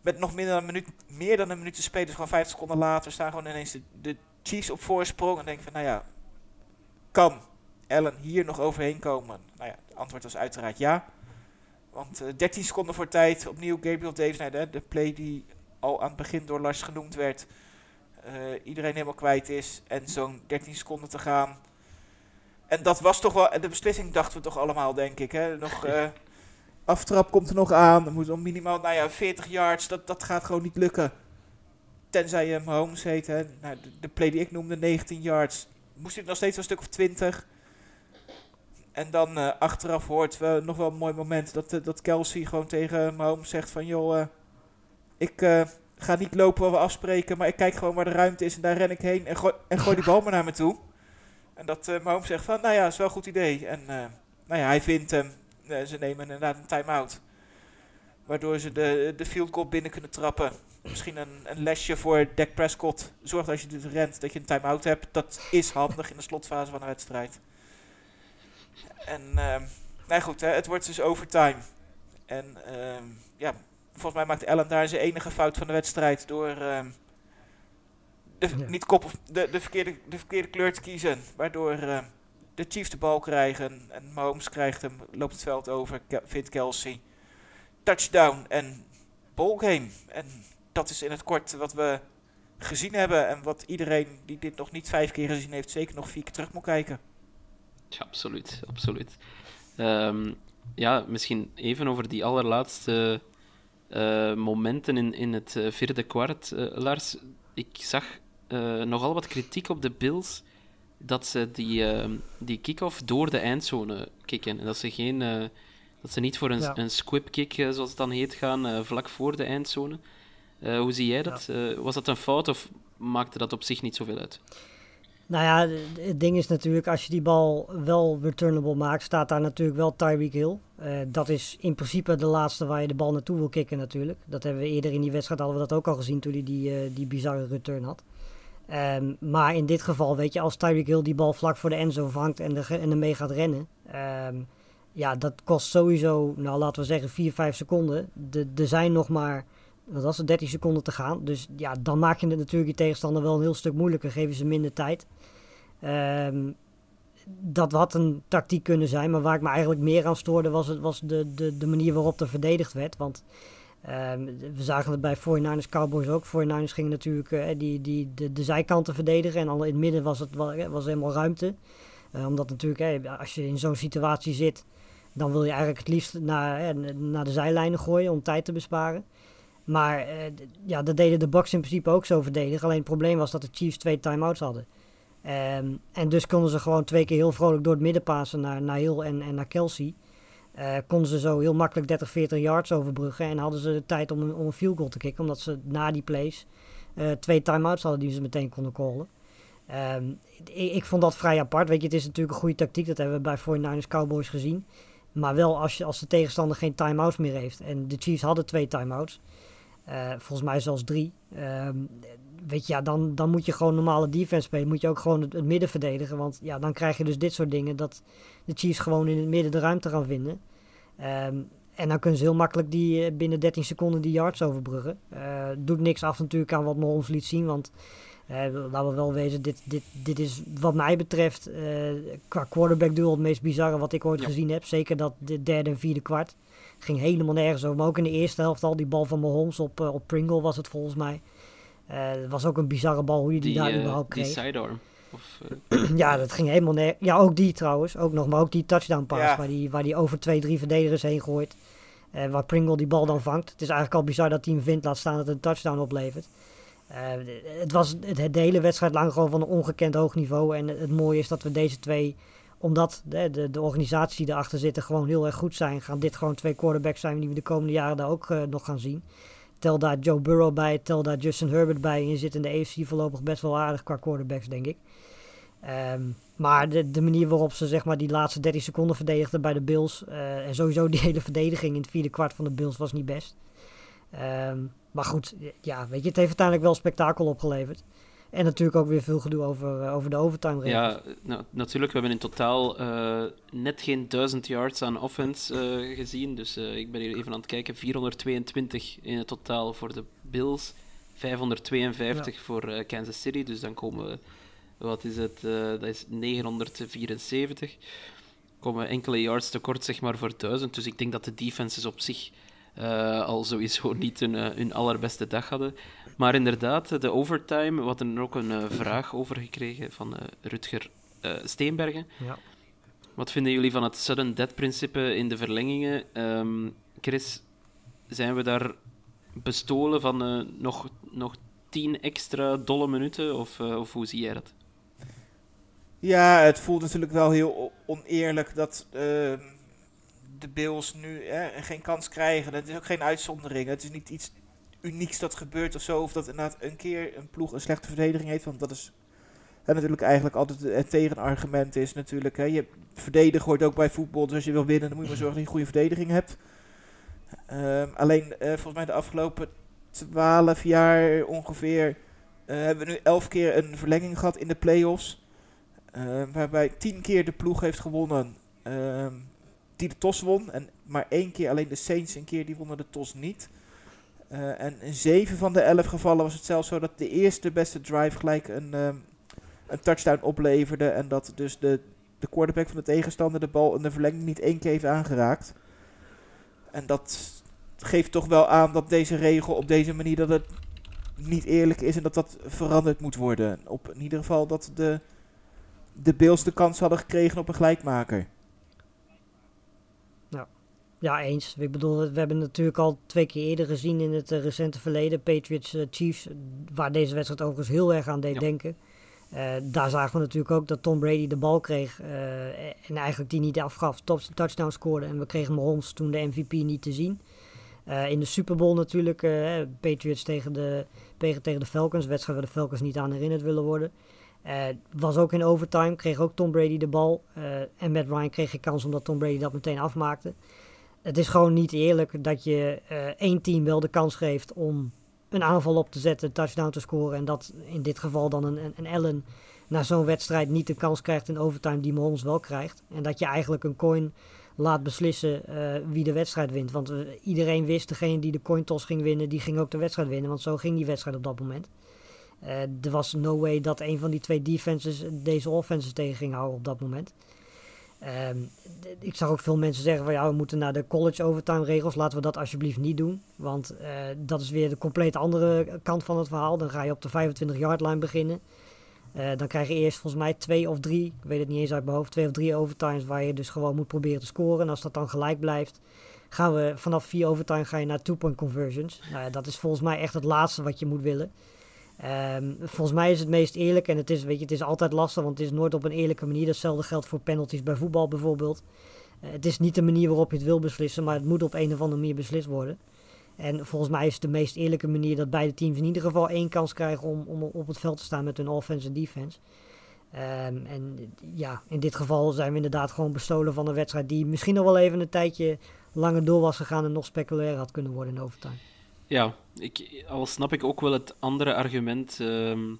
met nog minder dan, een minuut, meer dan een minuut te spelen, dus gewoon 50 seconden later, staan gewoon ineens de, Chiefs op voorsprong. En denk van, nou ja, kan Allen hier nog overheen komen? Nou ja, het antwoord was uiteraard ja. Want eh 13 seconden voor tijd, opnieuw Gabriel Davis, nou, de, de play die al aan het begin door Lars genoemd werd. eh, iedereen helemaal kwijt is en zo'n 13 seconden te gaan. En dat was toch wel, de beslissing dachten we toch allemaal, denk ik. Hè? Nog, *laughs* eh, aftrap komt er nog aan, er moet nog minimaal, nou ja, 40 yards, dat, dat gaat gewoon niet lukken. Tenzij je Mahomes heet, hè. Nou, de, de play die ik noemde, 19 yards, moest hij nog steeds een stuk of 20. En dan eh, achteraf hoort we nog wel een mooi moment dat, eh, dat Kelsey gewoon tegen Mahomes zegt van... joh, ik ga niet lopen wat we afspreken, maar ik kijk gewoon waar de ruimte is en daar ren ik heen en, gooi, en gooi die *laughs* bal maar naar me toe. En dat eh Mahomes zegt van, nou ja, is wel een goed idee. En eh, nou ja, hij vindt hem, Eh, ze nemen inderdaad een time-out. Waardoor ze de, de field goal binnen kunnen trappen. Misschien een, een lesje voor Dak Prescott. Zorg als je dit rent dat je een time-out hebt. Dat is handig in de slotfase van een wedstrijd. En ehm nou goed, het wordt dus overtime. En ehm, ja, volgens mij maakt Allen daar zijn enige fout van de wedstrijd door ehm, de, Ja. niet kop of, de, de, verkeerde, de verkeerde kleur te kiezen. Waardoor ehm, de Chiefs de bal krijgen en Mahomes krijgt hem, loopt het veld over, Ke- vindt Kelsey. Touchdown en ballgame. En dat is in het kort wat we gezien hebben en wat iedereen die dit nog niet vijf keer gezien heeft, zeker nog vier keer terug moet kijken. Ja, absoluut. absoluut. Ehm, ja, misschien even over die allerlaatste eh, momenten in, in het eh, vierde kwart. eh, Lars, ik zag eh, nogal wat kritiek op de Bills dat ze die, ehm, die kick-off door de eindzone kicken. En dat ze, geen, eh, dat ze niet voor een, Ja. een squib kick, eh, zoals het dan heet, gaan vlak voor de eindzone. Hoe zie jij dat? Was dat een fout of maakte dat op zich niet zoveel uit? Nou ja, het ding is natuurlijk, als je die bal wel returnable maakt, staat daar natuurlijk wel Tyreek Hill. Dat is in principe de laatste waar je de bal naartoe wil kicken natuurlijk. Dat hebben we eerder in die wedstrijd hadden we dat ook al gezien toen hij die, die bizarre return had. Ehm, maar in dit geval, weet je, als Tyreek Hill die bal vlak voor de enzo vangt en, er, en ermee gaat rennen, ehm, ja, dat kost sowieso, nou laten we zeggen 4, 5 seconden. De- Er zijn nog maar, wat was het, 13 seconden te gaan. Dus ja, dan maak je het natuurlijk tegenstander wel een heel stuk moeilijker, geven ze minder tijd. Ehm, dat had een tactiek kunnen zijn, maar waar ik me eigenlijk meer aan stoorde was, het, was de, de, de manier waarop er verdedigd werd. Want ehm, we zagen het bij 49ers Cowboys ook. 49ers gingen natuurlijk eh, die, die, de, de zijkanten verdedigen en al in het midden was het was helemaal ruimte. Eh, omdat natuurlijk, hè, als je in zo'n situatie zit, dan wil je eigenlijk het liefst naar, naar de zijlijnen gooien om tijd te besparen. Maar eh, ja, dat deden de Bucks in principe ook zo verdedigen. Alleen het probleem was dat de Chiefs twee timeouts hadden. Ehm, en dus konden ze gewoon twee keer heel vrolijk door het midden passen naar, naar Hill en, en naar Kelsey. Eh, konden ze zo heel makkelijk 30, 40 yards overbruggen. En hadden ze de tijd om om een field goal te kicken. Omdat ze na die plays eh, twee timeouts hadden die ze meteen konden callen. Ehm, ik, vond dat vrij apart. Weet je, het is natuurlijk een goede tactiek. Dat hebben we bij 49ers Cowboys gezien. Maar wel als, je, als de tegenstander geen timeouts meer heeft. En de Chiefs hadden twee timeouts. Eh, volgens mij zelfs drie. Ehm, weet je, ja, dan, dan moet je gewoon normale defense spelen. Moet je ook gewoon het, het midden verdedigen. Want ja, dan krijg je dus dit soort dingen. Dat de Chiefs gewoon in het midden de ruimte gaan vinden. Ehm, en dan kunnen ze heel makkelijk die, eh, binnen 13 seconden die yards overbruggen. Eh, doet niks af natuurlijk aan wat Mahomes liet zien. Want eh, laten we wel wezen, dit, dit, dit is wat mij betreft qua quarterback duel het meest bizarre wat ik ooit Ja. gezien heb. Zeker dat de derde en vierde kwart. Ging helemaal nergens over. Maar ook in de eerste helft al die bal van Mahomes op, op Pringle was het volgens mij. Eh, Het was ook een bizarre bal hoe je die, Die, daar eh, überhaupt die kreeg. sidearm. Of, eh, *clears throat* Ja, dat ging helemaal neer. Ja, ook die trouwens. Ook nog, maar ook die touchdown pass Ja. waar, die, waar die over twee, drie verdedigers heen gooit. Eh, waar Pringle die bal dan vangt. Het is eigenlijk al bizar dat hij hem vindt, laat staan dat het een touchdown oplevert. Eh, het was het, de hele wedstrijd lang gewoon van een ongekend hoog niveau. En het, het mooie is dat we deze twee, omdat de, de, de organisatie die erachter zitten gewoon heel erg goed zijn, gaan dit gewoon twee quarterbacks zijn die we de komende jaren daar ook nog gaan zien. Tel daar Joe Burrow bij, tel daar Justin Herbert bij. En je zit in de AFC voorlopig best wel aardig qua quarterbacks, denk ik. Ehm, maar de, de manier waarop ze zeg maar, die laatste 30 seconden verdedigden bij de Bills. eh, en sowieso die *laughs* hele verdediging in het vierde kwart van de Bills was niet best. Ehm, maar goed, ja, weet je, het heeft uiteindelijk wel spektakel opgeleverd. En natuurlijk ook weer veel gedoe over, eh, over de overtime regels. Ja, nou, natuurlijk. We hebben in totaal eh, net geen 1000 yards aan offense eh, gezien. Dus ik ben hier even aan het kijken. 422 in het totaal voor de Bills. 552 voor Kansas City. Dus dan komen we, wat is het? dat is 974. Komen enkele yards tekort, zeg maar, voor 1000. Dus ik denk dat de defenses op zich al sowieso niet hun, hun allerbeste dag hadden. Maar inderdaad, de overtime, we hadden er ook een eh, vraag over gekregen van eh, Rutger eh, Steenbergen. Ja. Wat vinden jullie van het sudden death principe in de verlengingen? Ehm, Chris, zijn we daar bestolen van eh, nog, nog tien extra dolle minuten? Of, of hoe zie jij dat? Ja, het voelt natuurlijk wel heel oneerlijk dat ehm, de Bills nu hè, geen kans krijgen. Het is ook geen uitzondering. Het is niet iets unieks dat gebeurt of zo. Of dat inderdaad een keer een ploeg een slechte verdediging heeft. Want dat is hè, natuurlijk eigenlijk altijd het tegenargument is natuurlijk. Hè, je verdedigen hoort ook bij voetbal. Dus als je wil winnen, dan moet je maar zorgen dat je een goede verdediging hebt. Ehm, alleen eh, volgens mij de afgelopen 12 jaar ongeveer eh, hebben we nu 11 keer een verlenging gehad in de playoffs. Ehm, waarbij 10 keer de ploeg heeft gewonnen ehm, die de TOS won. En maar één keer alleen de Saints een keer die wonnen de TOS niet. Eh, en in 7 van de 11 gevallen was het zelfs zo dat de eerste beste drive gelijk een, ehm, een touchdown opleverde. En dat dus de, de quarterback van de tegenstander de bal in de verlenging niet één keer heeft aangeraakt. En dat geeft toch wel aan dat deze regel op deze manier dat het niet eerlijk is en dat dat veranderd moet worden. Op in ieder geval dat de, de Bills de kans hadden gekregen op een gelijkmaker. Ja, eens. Ik bedoel, we hebben natuurlijk al twee keer eerder gezien in het eh, recente verleden. Patriots eh, Chiefs, waar deze wedstrijd overigens heel erg aan deed Ja. denken. Eh, daar zagen we natuurlijk ook dat Tom Brady de bal kreeg en eigenlijk die niet afgaf, top, touchdown scoorde. En we kregen Mahomes toen de MVP niet te zien. In de Super Bowl natuurlijk, Patriots tegen de, tegen, de Falcons, wedstrijd waar de Falcons niet aan herinnerd willen worden. Was ook in overtime, kreeg ook Tom Brady de bal. en Matt Ryan kreeg geen kans omdat Tom Brady dat meteen afmaakte. Het is gewoon niet eerlijk dat je eh, één team wel de kans geeft om een aanval op te zetten, touchdown te scoren. En dat in dit geval dan een, een, Allen na zo'n wedstrijd niet de kans krijgt in overtime die Mahomes wel krijgt. En dat je eigenlijk een coin laat beslissen eh, wie de wedstrijd wint. Want eh, iedereen wist, degene die de coin toss ging winnen, die ging ook de wedstrijd winnen. Want zo ging die wedstrijd op dat moment. Er was no way dat een van die twee defenses deze offenses tegen ging houden op dat moment. Ehm, ik zag ook veel mensen zeggen van ja, we moeten naar de college overtime regels. Laten we dat alsjeblieft niet doen. Want eh, dat is weer de compleet andere kant van het verhaal. Dan ga je op de 25 yard line beginnen. Eh, dan krijg je eerst volgens mij twee of drie, ik weet het niet eens uit mijn hoofd, twee of drie overtimes waar je dus gewoon moet proberen te scoren. En als dat dan gelijk blijft, gaan we vanaf vier overtime ga je naar two-point conversions. Nou ja, dat is volgens mij echt het laatste wat je moet willen. Ehm, volgens mij is het meest eerlijk en het is, weet je, het is altijd lastig, want het is nooit op een eerlijke manier. Datzelfde geldt voor penalties bij voetbal bijvoorbeeld. Eh, het is niet de manier waarop je het wil beslissen, maar het moet op een of andere manier beslist worden. En volgens mij is het de meest eerlijke manier dat beide teams in ieder geval één kans krijgen om, om op het veld te staan met hun offense en defense. Ehm, en ja, in dit geval zijn we inderdaad gewoon bestolen van een wedstrijd die misschien nog wel even een tijdje langer door was gegaan en nog speculair had kunnen worden in overtime. Ja, ik, al snap ik ook wel het andere argument ehm,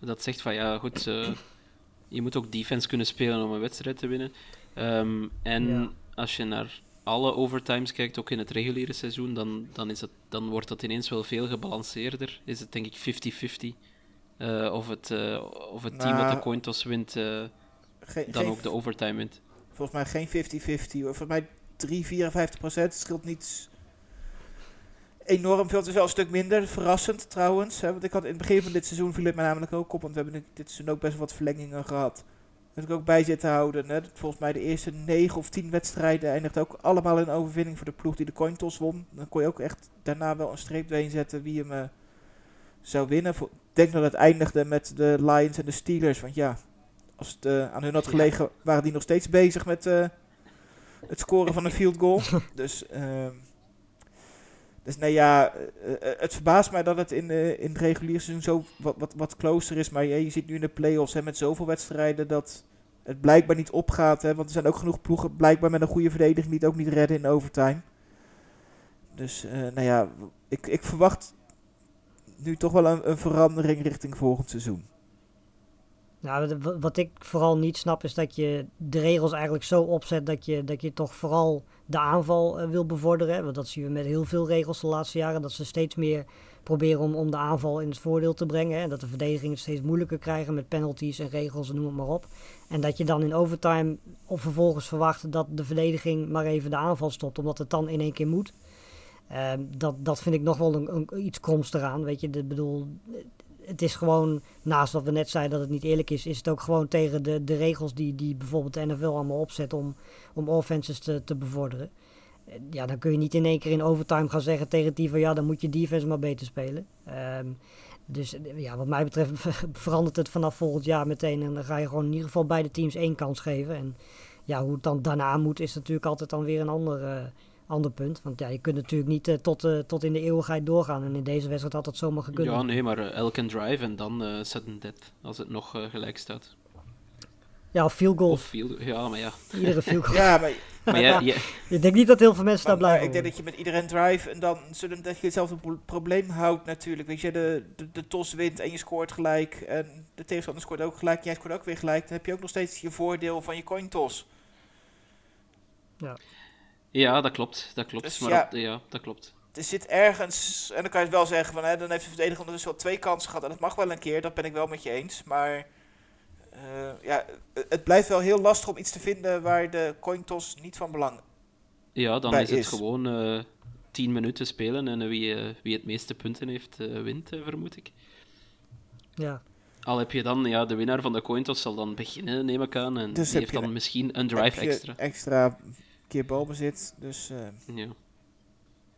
dat zegt van ja, goed, eh, je moet ook defense kunnen spelen om een wedstrijd te winnen. Ehm, en Ja. als je naar alle overtimes kijkt, ook in het reguliere seizoen, dan, dan, is het, dan wordt dat ineens wel veel gebalanceerder. Is het denk ik 50-50 eh, of het, eh, of het team dat Nou, de coin toss wint, dan geen- ook de overtime wint. Volgens mij geen 50-50 hoor. Volgens mij 3, 54 procent. Scheelt niet enorm veel. Het is wel een stuk minder. Verrassend trouwens. Hè? Want ik had in het begin van dit seizoen viel het me namelijk ook op. Want we hebben dit seizoen ook best wel wat verlengingen gehad. Dat ik ook bij zit te houden. Hè? Volgens mij de eerste 9 of 10 wedstrijden eindigde ook allemaal in overwinning voor de ploeg die de coin toss won. Dan kon je ook echt daarna wel een streep doorheen zetten wie hem eh, zou winnen. Ik denk dat het eindigde met de Lions en de Steelers. Want ja, als het eh, aan hun had gelegen, waren die nog steeds bezig met eh, het scoren van een field goal. *laughs* dus, ehm, dus nee ja, eh, eh, het verbaast mij dat het in, eh, in het reguliere seizoen zo wat, wat, wat closer is. Maar ja, je ziet nu in de playoffs hè, met zoveel wedstrijden dat het blijkbaar niet opgaat. Hè, want er zijn ook genoeg ploegen blijkbaar met een goede verdediging die het ook niet redden in overtime. Dus nou ja, ik, ik verwacht nu toch wel een, een verandering richting volgend seizoen. Nou, wat ik vooral niet snap is dat je de regels eigenlijk zo opzet dat je, dat je toch vooral de aanval eh, wil bevorderen. Want dat zien we met heel veel regels de laatste jaren. Dat ze steeds meer proberen om, om de aanval in het voordeel te brengen. En dat de verdedigingen het steeds moeilijker krijgen met penalties en regels en noem het maar op. En dat je dan in overtime of vervolgens verwacht dat de verdediging maar even de aanval stopt. Omdat het dan in één keer moet. Ehm, dat, dat vind ik nog wel een, iets kroms eraan. Weet je, ik bedoel, het is gewoon, naast wat we net zeiden dat het niet eerlijk is, is het ook gewoon tegen de, de regels die, die bijvoorbeeld de NFL allemaal opzet om, om offenses te, te bevorderen. Eh, Ja, dan kun je niet in één keer in overtime gaan zeggen tegen het team van ja, dan moet je defense maar beter spelen. Ehm, dus eh, ja, wat mij betreft *laughs* verandert het vanaf volgend jaar meteen en dan ga je gewoon in ieder geval beide teams één kans geven. En ja, hoe het dan daarna moet is natuurlijk altijd dan weer een ander, eh, ander punt. Want ja, je kunt natuurlijk niet eh, tot, eh, tot in de eeuwigheid doorgaan en in deze wedstrijd had dat zomaar gekund. Ja, nee, maar eh, elke drive en dan eh sudden death, als het nog gelijk staat. Ja, field goal. Of viel, ja, maar ja. Iedere field *laughs* goal. Ja, maar, Maar ja, ja, Ik denk niet dat heel veel mensen daar maar, maar blij ik denk dat je met iedereen drive en dan zullen dat je hetzelfde pro- probleem houdt natuurlijk. Weet je, de, de, de tos wint en je scoort gelijk. En de tegenstander scoort ook gelijk. Jij scoort ook weer gelijk. Dan heb je ook nog steeds je voordeel van je coin toss. ja, dat klopt. Dat klopt. Dus maar ja. op- ja, dat klopt. Er zit ergens, en dan kan je het wel zeggen van, hè, dan heeft de verdediger ondertussen wel twee kansen gehad. En dat mag wel een keer, dat ben ik wel met je eens. Maar eh, ja, het- blijft wel heel lastig om iets te vinden waar de coin toss niet van belang Ja, dan is het is. gewoon eh 10 minuten spelen en wie, eh, wie het meeste punten heeft, eh, wint, vermoed ik. Ja. Al heb je dan, ja, de winnaar van de coin toss zal dan beginnen, neem ik aan. En Dus die heeft dan een- misschien een heb drive je extra. extra keer balbezit. Dus eh, Ja.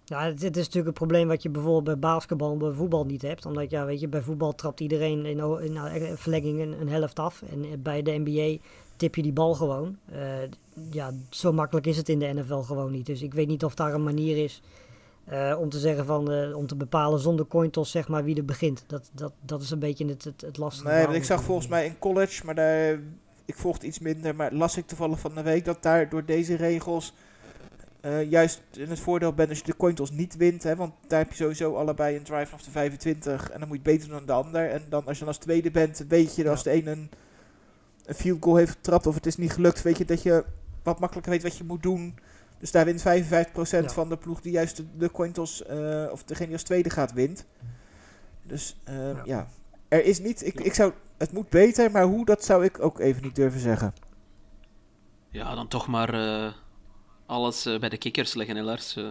Ja, het is natuurlijk een probleem wat je bijvoorbeeld bij basketbal en bij voetbal niet hebt. Omdat, ja, weet je, bij voetbal trapt iedereen in, in nou, verlenging een, een helft af. En eh, bij de NBA tip je die bal gewoon. Eh, ja, zo makkelijk is het in de NFL gewoon niet. Dus ik weet niet of daar een manier is eh, om te zeggen van, eh, om te bepalen zonder coin toss, zeg maar, wie er begint. Dat, dat, dat is een beetje het, het, het lastige. nee, ik zag volgens mij in college, maar daar, ik volgde iets minder. Maar las ik toevallig van de week dat daar door deze regels eh, juist in het voordeel bent als je de coin toss niet wint. Hè, want daar heb je sowieso allebei een drive vanaf de 25 en dan moet je beter doen dan de ander. En dan als je dan als tweede bent, weet je dat als de een een, een field goal heeft getrapt of het is niet gelukt, weet je dat je wat makkelijker weet wat je moet doen. Dus daar wint 55% Ja. van de ploeg die juist de, de coin toss, eh, of degene die als tweede gaat, wint. Dus eh, Ja. ja. Er is niet, ik, ik zou, het moet beter, maar hoe, dat zou ik ook even niet durven zeggen. ja, dan toch maar eh, alles eh, bij de kikkers leggen, hè, Lars. eh.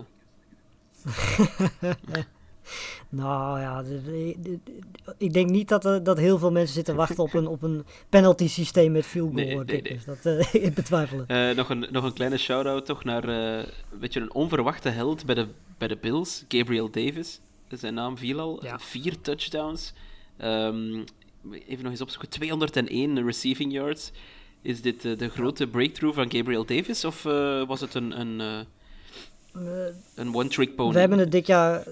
*laughs* Nou ja, ik denk niet dat, er, dat heel veel mensen zitten wachten op een, op een penalty systeem met field goal Nee. Dat *laughs* ik betwijfel het. Eh, nog, een, nog een kleine shout-out toch naar eh, een beetje een onverwachte held bij de, bij de Bills, Gabriel Davis. Zijn naam viel al. Ja. Vier touchdowns. Ehm, even nog eens opzoeken. 201 receiving yards. Is dit eh, de grote breakthrough van Gabriel Davis? Of eh, was het een, een, eh, een one-trick pony? We hebben het dit jaar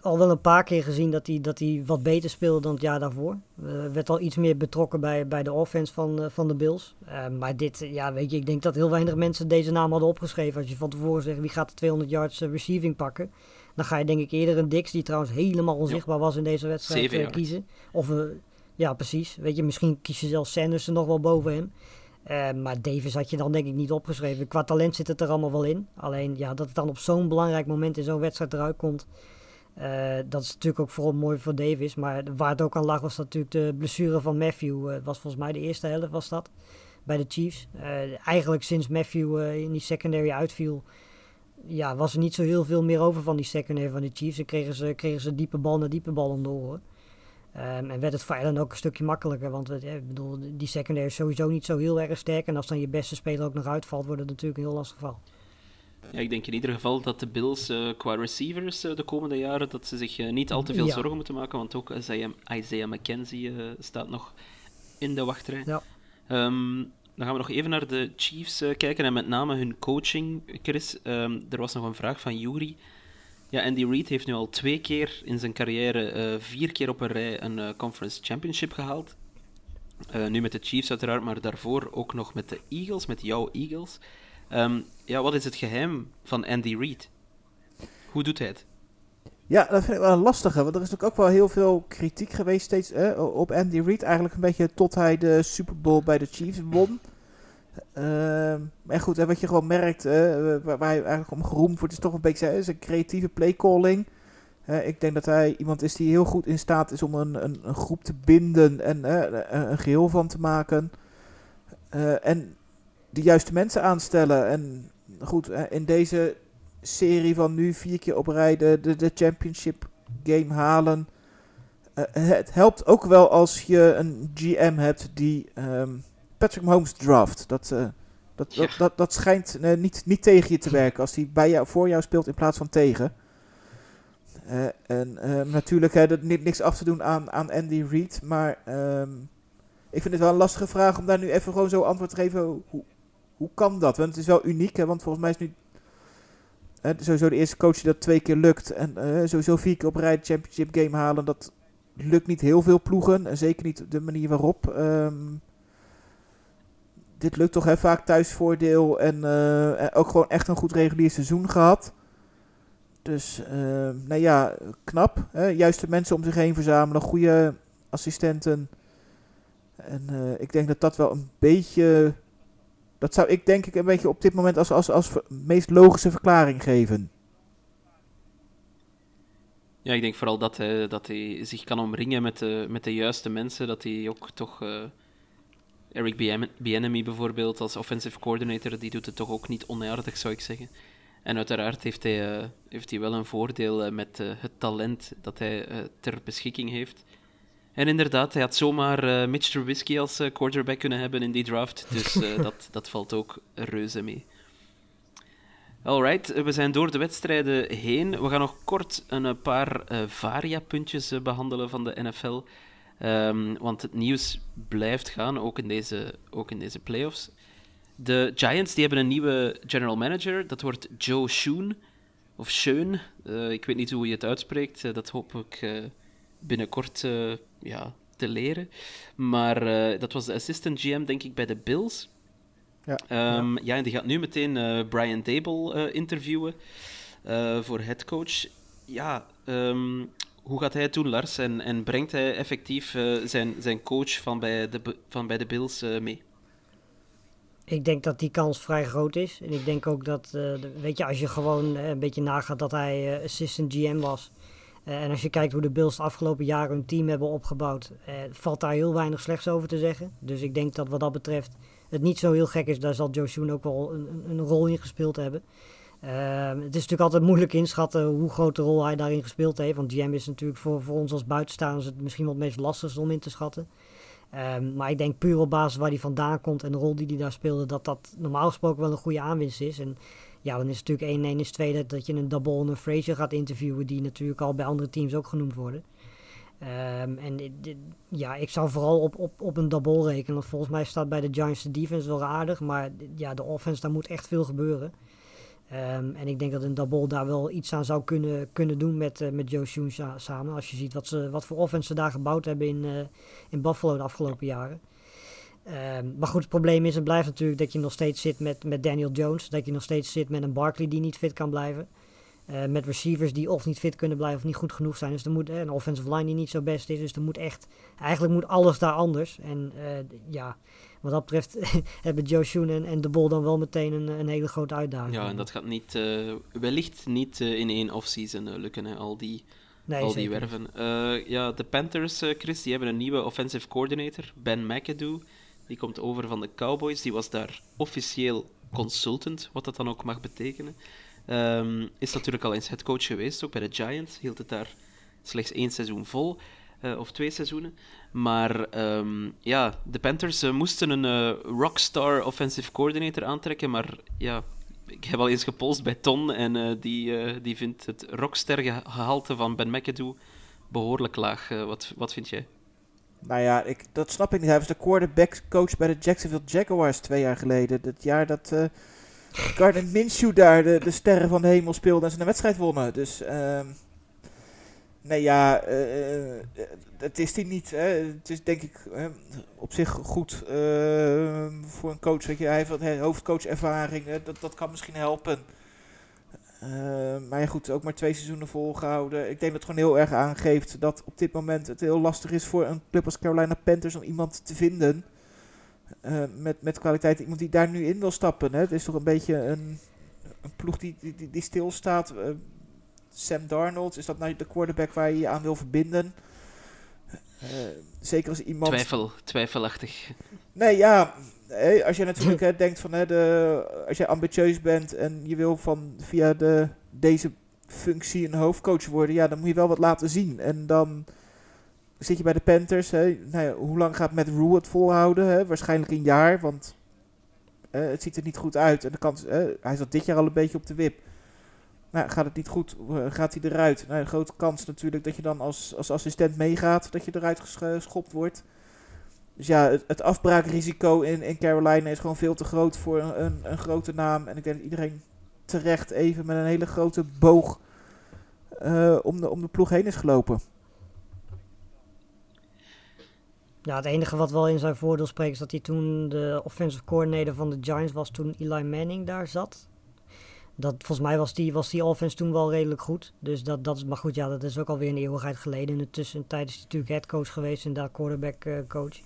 al wel een paar keer gezien dat hij, dat hij wat beter speelde dan het jaar daarvoor. Werd al iets meer betrokken bij, bij de offense van, van de Bills. Maar dit, ja, weet je, ik denk dat heel weinig mensen deze naam hadden opgeschreven. Als je van tevoren zegt wie gaat de 200 yards receiving pakken, dan ga je denk ik eerder een Dix, die trouwens helemaal onzichtbaar was in deze wedstrijd, eh, kiezen. Of, eh, ja, precies. Weet je, misschien kies je zelfs Sanders er nog wel boven hem. Eh, maar Davis had je dan denk ik niet opgeschreven. Qua talent zit het er allemaal wel in. Alleen ja, dat het dan op zo'n belangrijk moment in zo'n wedstrijd eruit komt. dat is natuurlijk ook vooral mooi voor Davis. Maar waar het ook aan lag was natuurlijk de blessure van Matthew. eh, was volgens mij de eerste helft was dat. Bij de Chiefs. Eigenlijk sinds Matthew in die secondary uitviel. Ja, was er niet zo heel veel meer over van die secondary van de Chiefs. En kregen ze, kregen ze diepe bal naar diepe bal oren. Ehm, en werd het voor Allen ook een stukje makkelijker. Want ik bedoel, die secondary is sowieso niet zo heel erg sterk. En als dan je beste speler ook nog uitvalt, wordt het natuurlijk een heel lastig geval. Ja, ik denk in ieder geval dat de Bills eh, qua receivers eh, de komende jaren dat ze zich eh, niet al te veel Ja. zorgen moeten maken, want ook Isaiah, Isaiah McKenzie staat nog in de wachtrij. Ja. Ehm, dan gaan we nog even naar de Chiefs eh, kijken en met name hun coaching, Chris. Ehm, er was nog een vraag van Yuri. Ja, Andy Reid heeft nu al twee keer in zijn carrière, eh, vier keer op een rij, een eh, Conference Championship gehaald. Eh, nu met de Chiefs uiteraard, maar daarvoor ook nog met de Eagles, met jouw Eagles. Ehm, ja, wat is het geheim van Andy Reid? Hoe doet hij het? Ja, dat vind ik wel een lastige, want er is natuurlijk ook wel heel veel kritiek geweest steeds op Andy Reid. Eigenlijk een beetje tot hij de Super Bowl bij de Chiefs won. Maar goed, hè, wat je gewoon merkt, waar, hij eigenlijk om geroemd wordt, is toch een beetje hè, zijn creatieve playcalling. Ik denk dat hij iemand is die heel goed in staat is om een, een, een groep te binden en een, geheel van te maken. Eh, en de juiste mensen aanstellen. En goed, in deze serie van nu vier keer op rij de, de, de championship game halen. Eh, het helpt ook wel als je een GM hebt die ehm, Patrick Mahomes draft. Dat, eh, dat, Ja. dat, dat, dat schijnt eh, niet, niet tegen je te werken als hij bij jou, voor jou speelt in plaats van tegen. En ehm, natuurlijk, hè, dat ni- niks af te doen aan, aan Andy Reid. Maar ehm, ik vind het wel een lastige vraag om daar nu even gewoon zo antwoord te geven. Hoe, hoe kan dat? Want het is wel uniek, hè, want volgens mij is nu eh, sowieso de eerste coach die dat twee keer lukt. En eh, sowieso vier keer op rij de championship game halen. Dat lukt niet heel veel ploegen. En zeker niet de manier waarop. Ehm, dit lukt toch hè, vaak thuisvoordeel en, eh, en ook gewoon echt een goed regulier seizoen gehad. Dus, eh, nou ja, knap. Hè? Juist de mensen om zich heen verzamelen, goede assistenten. En eh, ik denk dat dat wel een beetje... Dat zou ik denk ik een beetje op dit moment als, als, als meest logische verklaring geven. Ja, ik denk vooral dat hij, dat hij zich kan omringen met de, met de juiste mensen. Dat hij ook toch. eh, Eric Bien- Bieniemy bijvoorbeeld als offensive coordinator, die doet het toch ook niet onaardig, zou ik zeggen. En uiteraard heeft hij, eh, heeft hij wel een voordeel eh, met eh, het talent dat hij eh, ter beschikking heeft. En inderdaad, hij had zomaar eh, Mitch Trubisky als eh, quarterback kunnen hebben in die draft. Dus eh, *laughs* dat, dat valt ook reuze mee. Alright, we zijn door de wedstrijden heen. We gaan nog kort een paar varia-puntjes eh, behandelen van de NFL. Ehm, want het nieuws blijft gaan, ook in, deze, ook in deze playoffs. De Giants die hebben een nieuwe general manager. Dat wordt Joe Schoen. Of Schoen. Ik weet niet hoe je het uitspreekt. Dat hoop ik binnenkort ja, te leren. Maar eh, dat was de assistant GM, denk ik, bij de Bills. Ja, Ehm, ja. en die gaat nu meteen eh, Brian Dable eh, interviewen eh, voor headcoach. Ja, ehm, hoe gaat hij het doen, Lars? En, en brengt hij effectief eh, zijn, zijn coach van bij de, van bij de Bills eh, mee? Ik denk dat die kans vrij groot is. En ik denk ook dat, eh, weet je, als je gewoon een beetje nagaat dat hij eh, assistant GM was. Eh, en als je kijkt hoe de Bills de afgelopen jaren hun team hebben opgebouwd, eh, valt daar heel weinig slechts over te zeggen. Dus ik denk dat wat dat betreft het niet zo heel gek is. Daar zal Joe Schoen ook wel een, een- rol in gespeeld hebben. Ehm, het is natuurlijk altijd moeilijk inschatten hoe groot de rol hij daarin gespeeld heeft. Want GM is natuurlijk voor, voor ons als buitenstaanders het misschien wel het meest lastigste om in te schatten. Ehm, maar ik denk puur op basis waar hij vandaan komt en de rol die hij daar speelde, dat dat normaal gesproken wel een goede aanwinst is. En ja, dan is het natuurlijk 1-1 is 2 dat, je een Double en een Frazier gaat interviewen, die natuurlijk al bij andere teams ook genoemd worden. Ehm, en ja, ik zou vooral op, op, op een Double rekenen, volgens mij staat bij de Giants de defense wel aardig, maar ja, de offense, daar moet echt veel gebeuren. Ehm, en ik denk dat een Double daar wel iets aan zou kunnen, kunnen doen met, eh, met Joe Schoen sa- samen. Als je ziet wat, ze, wat voor offense ze daar gebouwd hebben in, eh, in Buffalo de afgelopen jaren. Ehm, maar goed, het probleem is en blijft natuurlijk dat je nog steeds zit met, met Daniel Jones. Dat je nog steeds zit met een Barkley die niet fit kan blijven. Eh, met receivers die of niet fit kunnen blijven of niet goed genoeg zijn. Dus er moet eh, een offensive line die niet zo best is. Dus er moet echt, eigenlijk moet alles daar anders. En eh, ja, wat dat betreft *laughs* hebben Joe Schoen en, en de Bol dan wel meteen een, een hele grote uitdaging. Ja, en dat gaat niet, eh, wellicht niet in één offseason lukken, hè, al die, nee, al die werven. Ja, de Panthers, Chris, die hebben een nieuwe offensive coordinator, Ben McAdoo. Die komt over van de Cowboys. Die was daar officieel consultant, wat dat dan ook mag betekenen. Ehm, is natuurlijk al eens headcoach geweest, ook bij de Giants. Hield het daar slechts één seizoen vol, eh, of twee seizoenen. Maar ehm, ja, de Panthers eh, moesten een eh, rockstar offensive coordinator aantrekken. Maar ja, ik heb al eens gepolst bij Ton en die, die vindt het rockster geha- gehalte van Ben McAdoo behoorlijk laag. Wat, wat vind jij? Nou ja, ik, dat snap ik niet. Hij was de quarterback coach bij de Jacksonville Jaguars twee jaar geleden. Het jaar dat eh Gardner Minshew daar de, de sterren van de hemel speelde en ze een wedstrijd wonnen. Dus, ehm nee ja, eh, eh, het is die niet. Hè. Het is denk ik eh, op zich goed eh, voor een coach. Weet je, hij heeft hoofdcoachervaring, eh, dat, dat kan misschien helpen. Eh, maar ja, goed, ook maar twee seizoenen volgehouden. Ik denk dat het gewoon heel erg aangeeft dat op dit moment het heel lastig is voor een club als Carolina Panthers om iemand te vinden. eh, met, met kwaliteit, iemand die daar nu in wil stappen. Hè. Het is toch een beetje een, een ploeg die, die, die, die stilstaat. Eh, Sam Darnold, is dat nou de quarterback waar je je aan wil verbinden? Zeker als iemand. Twijfel, twijfelachtig. Nee, ja. Als je natuurlijk denkt van hè, de, als je ambitieus bent en je wil van via de, deze functie een hoofdcoach worden, ja, dan moet je wel wat laten zien. En dan zit je bij de Panthers. Hè, nou hoe lang gaat Matt Rule het volhouden? Hè? Waarschijnlijk een jaar, want het ziet er niet goed uit. En de kans, hij zat dit jaar al een beetje op de wip. Nou, gaat het niet goed, eh, gaat hij eruit? Nou, een grote kans natuurlijk dat je dan als, als assistent meegaat, dat je eruit ges- geschopt wordt. Dus ja, het, afbraakrisico in, in Carolina is gewoon veel te groot voor een, een, grote naam. En ik denk dat iedereen terecht even met een hele grote boog eh, om, de, om de ploeg heen is gelopen. Ja, het enige wat wel in zijn voordeel spreekt is dat hij toen de offensive coordinator van de Giants was toen Eli Manning daar zat. Dat, volgens mij was die, was die offense toen wel redelijk goed. Dus dat, dat is, maar goed, ja, dat is ook alweer een eeuwigheid geleden. In de tussentijd is hij natuurlijk headcoach geweest en daar quarterback eh, coach.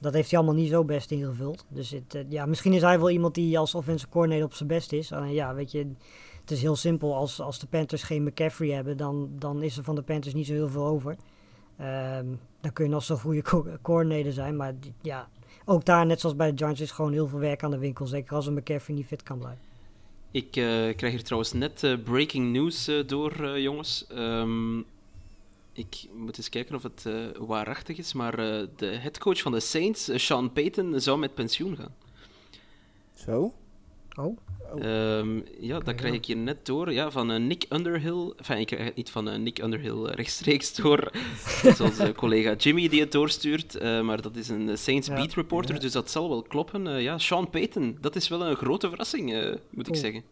Dat heeft hij allemaal niet zo best ingevuld. Dus het, eh, ja, misschien is hij wel iemand die als offensive coordinator op zijn best is. Alleen ja, weet je, het is heel simpel. Als, als de Panthers geen McCaffrey hebben, dan, dan is er van de Panthers niet zo heel veel over. Ehm, dan kun je nog zo'n goede co- zijn. Maar ja, ook daar, net zoals bij de Giants, is gewoon heel veel werk aan de winkel. Zeker als een McCaffrey niet fit kan blijven. Ik eh, krijg hier trouwens net eh, breaking news door, jongens. Ehm, ik moet eens kijken of het eh, waarachtig is, maar eh, de headcoach van de Saints, eh, Sean Payton, zou met pensioen gaan. Zo? Oh, Ehm, ja, dat ja. krijg ik hier net door. Ja, van Nick Underhill. Enfin, ik krijg het niet van Nick Underhill rechtstreeks door. *laughs* Onze collega Jimmy die het doorstuurt. eh, maar dat is een Saints Ja. beat reporter, dus dat zal wel kloppen. Eh, ja, Sean Payton, dat is wel een grote verrassing, eh, moet ik Cool. zeggen.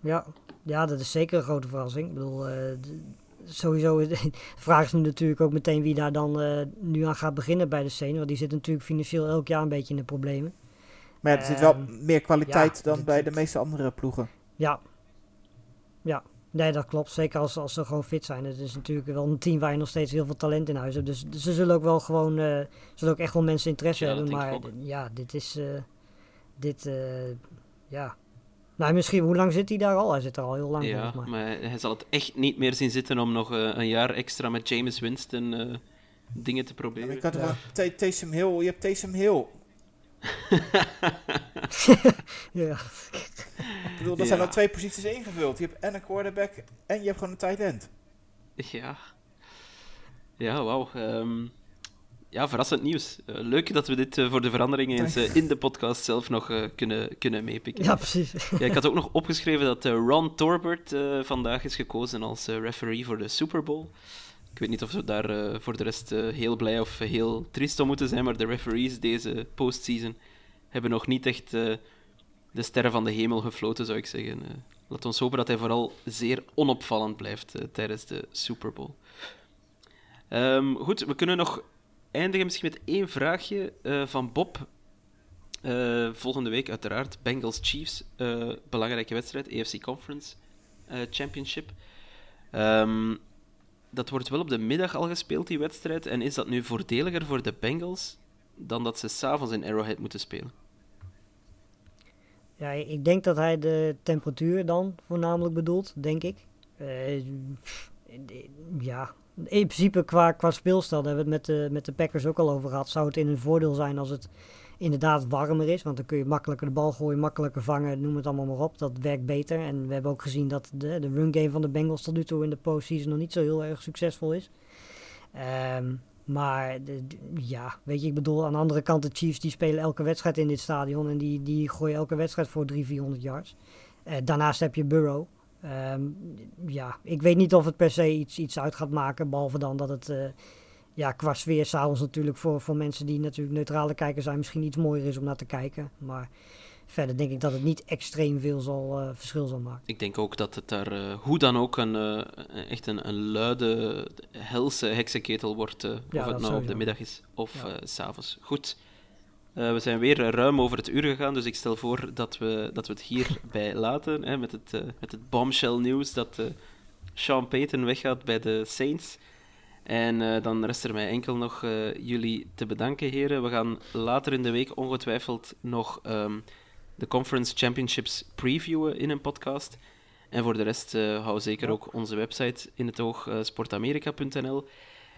ja. ja, dat is zeker een grote verrassing. Ik bedoel, eh, sowieso, *laughs* de vraag is nu natuurlijk ook meteen wie daar dan eh, nu aan gaat beginnen bij de scene. Want die zit natuurlijk financieel elk jaar een beetje in de problemen. Maar ja, er zit wel Ehm, meer kwaliteit ja, dan dit- bij de meeste andere ploegen. Ja. Ja. Nee, dat klopt. Zeker als, als ze gewoon fit zijn. Het is natuurlijk wel een team waar je nog steeds heel veel talent in huis hebt. Dus ze zullen ook wel gewoon... eh zullen ook echt wel mensen interesse Ja, hebben. Maar ja, dit is... eh, dit... eh, ja. Nou, misschien... Hoe lang zit hij daar al? Hij zit er al heel lang Ja, volgens mij. maar hij zal het echt niet meer zien zitten om nog eh, een jaar extra met James Winston eh, dingen te proberen. je kan toch Ja. wel Tay- Taysom Hill, je hebt Taysom Hill. *laughs* Ja. Ik bedoel, er Ja. zijn al twee posities ingevuld. Je hebt en een quarterback en je hebt gewoon een tight end. Ja. Ja, wauw. Ehm, ja, verrassend nieuws. Eh, leuk dat we dit eh, voor de verandering eens eh, in de podcast zelf nog kunnen, kunnen meepikken. ja, precies. Ja, ik had ook nog opgeschreven dat Ron Torbert vandaag is gekozen als referee voor de Super Bowl. Ik weet niet of we daar voor de rest heel blij of heel triest om moeten zijn, maar de referees deze postseason hebben nog niet echt de sterren van de hemel gefloten, zou ik zeggen. Laat ons hopen dat hij vooral zeer onopvallend blijft tijdens de Super Bowl. Ehm, goed, we kunnen nog eindigen misschien met één vraagje eh, van Bob. Eh, volgende week uiteraard Bengals Chiefs, eh, belangrijke wedstrijd, AFC Conference Championship. Ehm, dat wordt wel op de middag al gespeeld, die wedstrijd. En is dat nu voordeliger voor de Bengals dan dat ze s'avonds in Arrowhead moeten spelen? Ja, ik denk dat hij de temperatuur dan voornamelijk bedoelt, denk ik. Ja, in principe qua, qua speelstijl, daar hebben we het met de, met de Packers ook al over gehad, zou het in hun voordeel zijn als het inderdaad warmer is. Want dan kun je makkelijker de bal gooien, makkelijker vangen, noem het allemaal maar op. Dat werkt beter. En we hebben ook gezien dat de, de run game van de Bengals tot nu toe in de postseason nog niet zo heel erg succesvol is. Ehm, maar de- ja, weet je, ik bedoel, aan de andere kant, de Chiefs die spelen elke wedstrijd in dit stadion en die, die gooien elke wedstrijd voor 300, 400 yards. Eh, daarnaast heb je Burrow. Ehm, ja, ik weet niet of het per se iets, iets uit gaat maken, behalve dan dat het eh, ja, qua sfeer s'avonds natuurlijk voor, voor mensen die natuurlijk neutrale kijkers zijn misschien iets mooier is om naar te kijken. Maar verder denk ik dat het niet extreem veel zal, eh, verschil zal maken. Ik denk ook dat het daar eh, hoe dan ook een, echt een, een luide, helse heksenketel wordt. of het nou op de middag is of Ja. s s'avonds. Goed. Eh, we zijn weer ruim over het uur gegaan, dus ik stel voor dat we, dat we het hierbij *laughs* laten. Hè, met, het, eh, met het bombshell nieuws dat eh, Sean Payton weggaat bij de Saints. En dan rest er mij enkel nog jullie te bedanken, heren. We gaan later in de week ongetwijfeld nog ehm, de Conference Championships previewen in een podcast. En voor de rest hou zeker ook onze website in het oog, sportamerika.nl.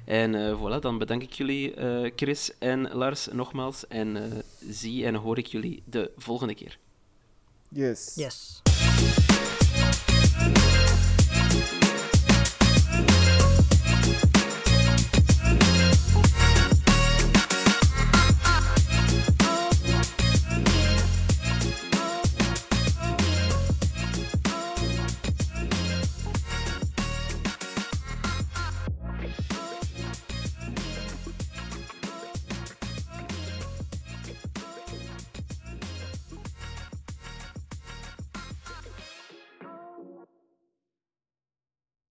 En eh, voilà, dan bedank ik jullie, eh, Chris en Lars, nogmaals. En eh, zie en hoor ik jullie de volgende keer. Yes. Yes.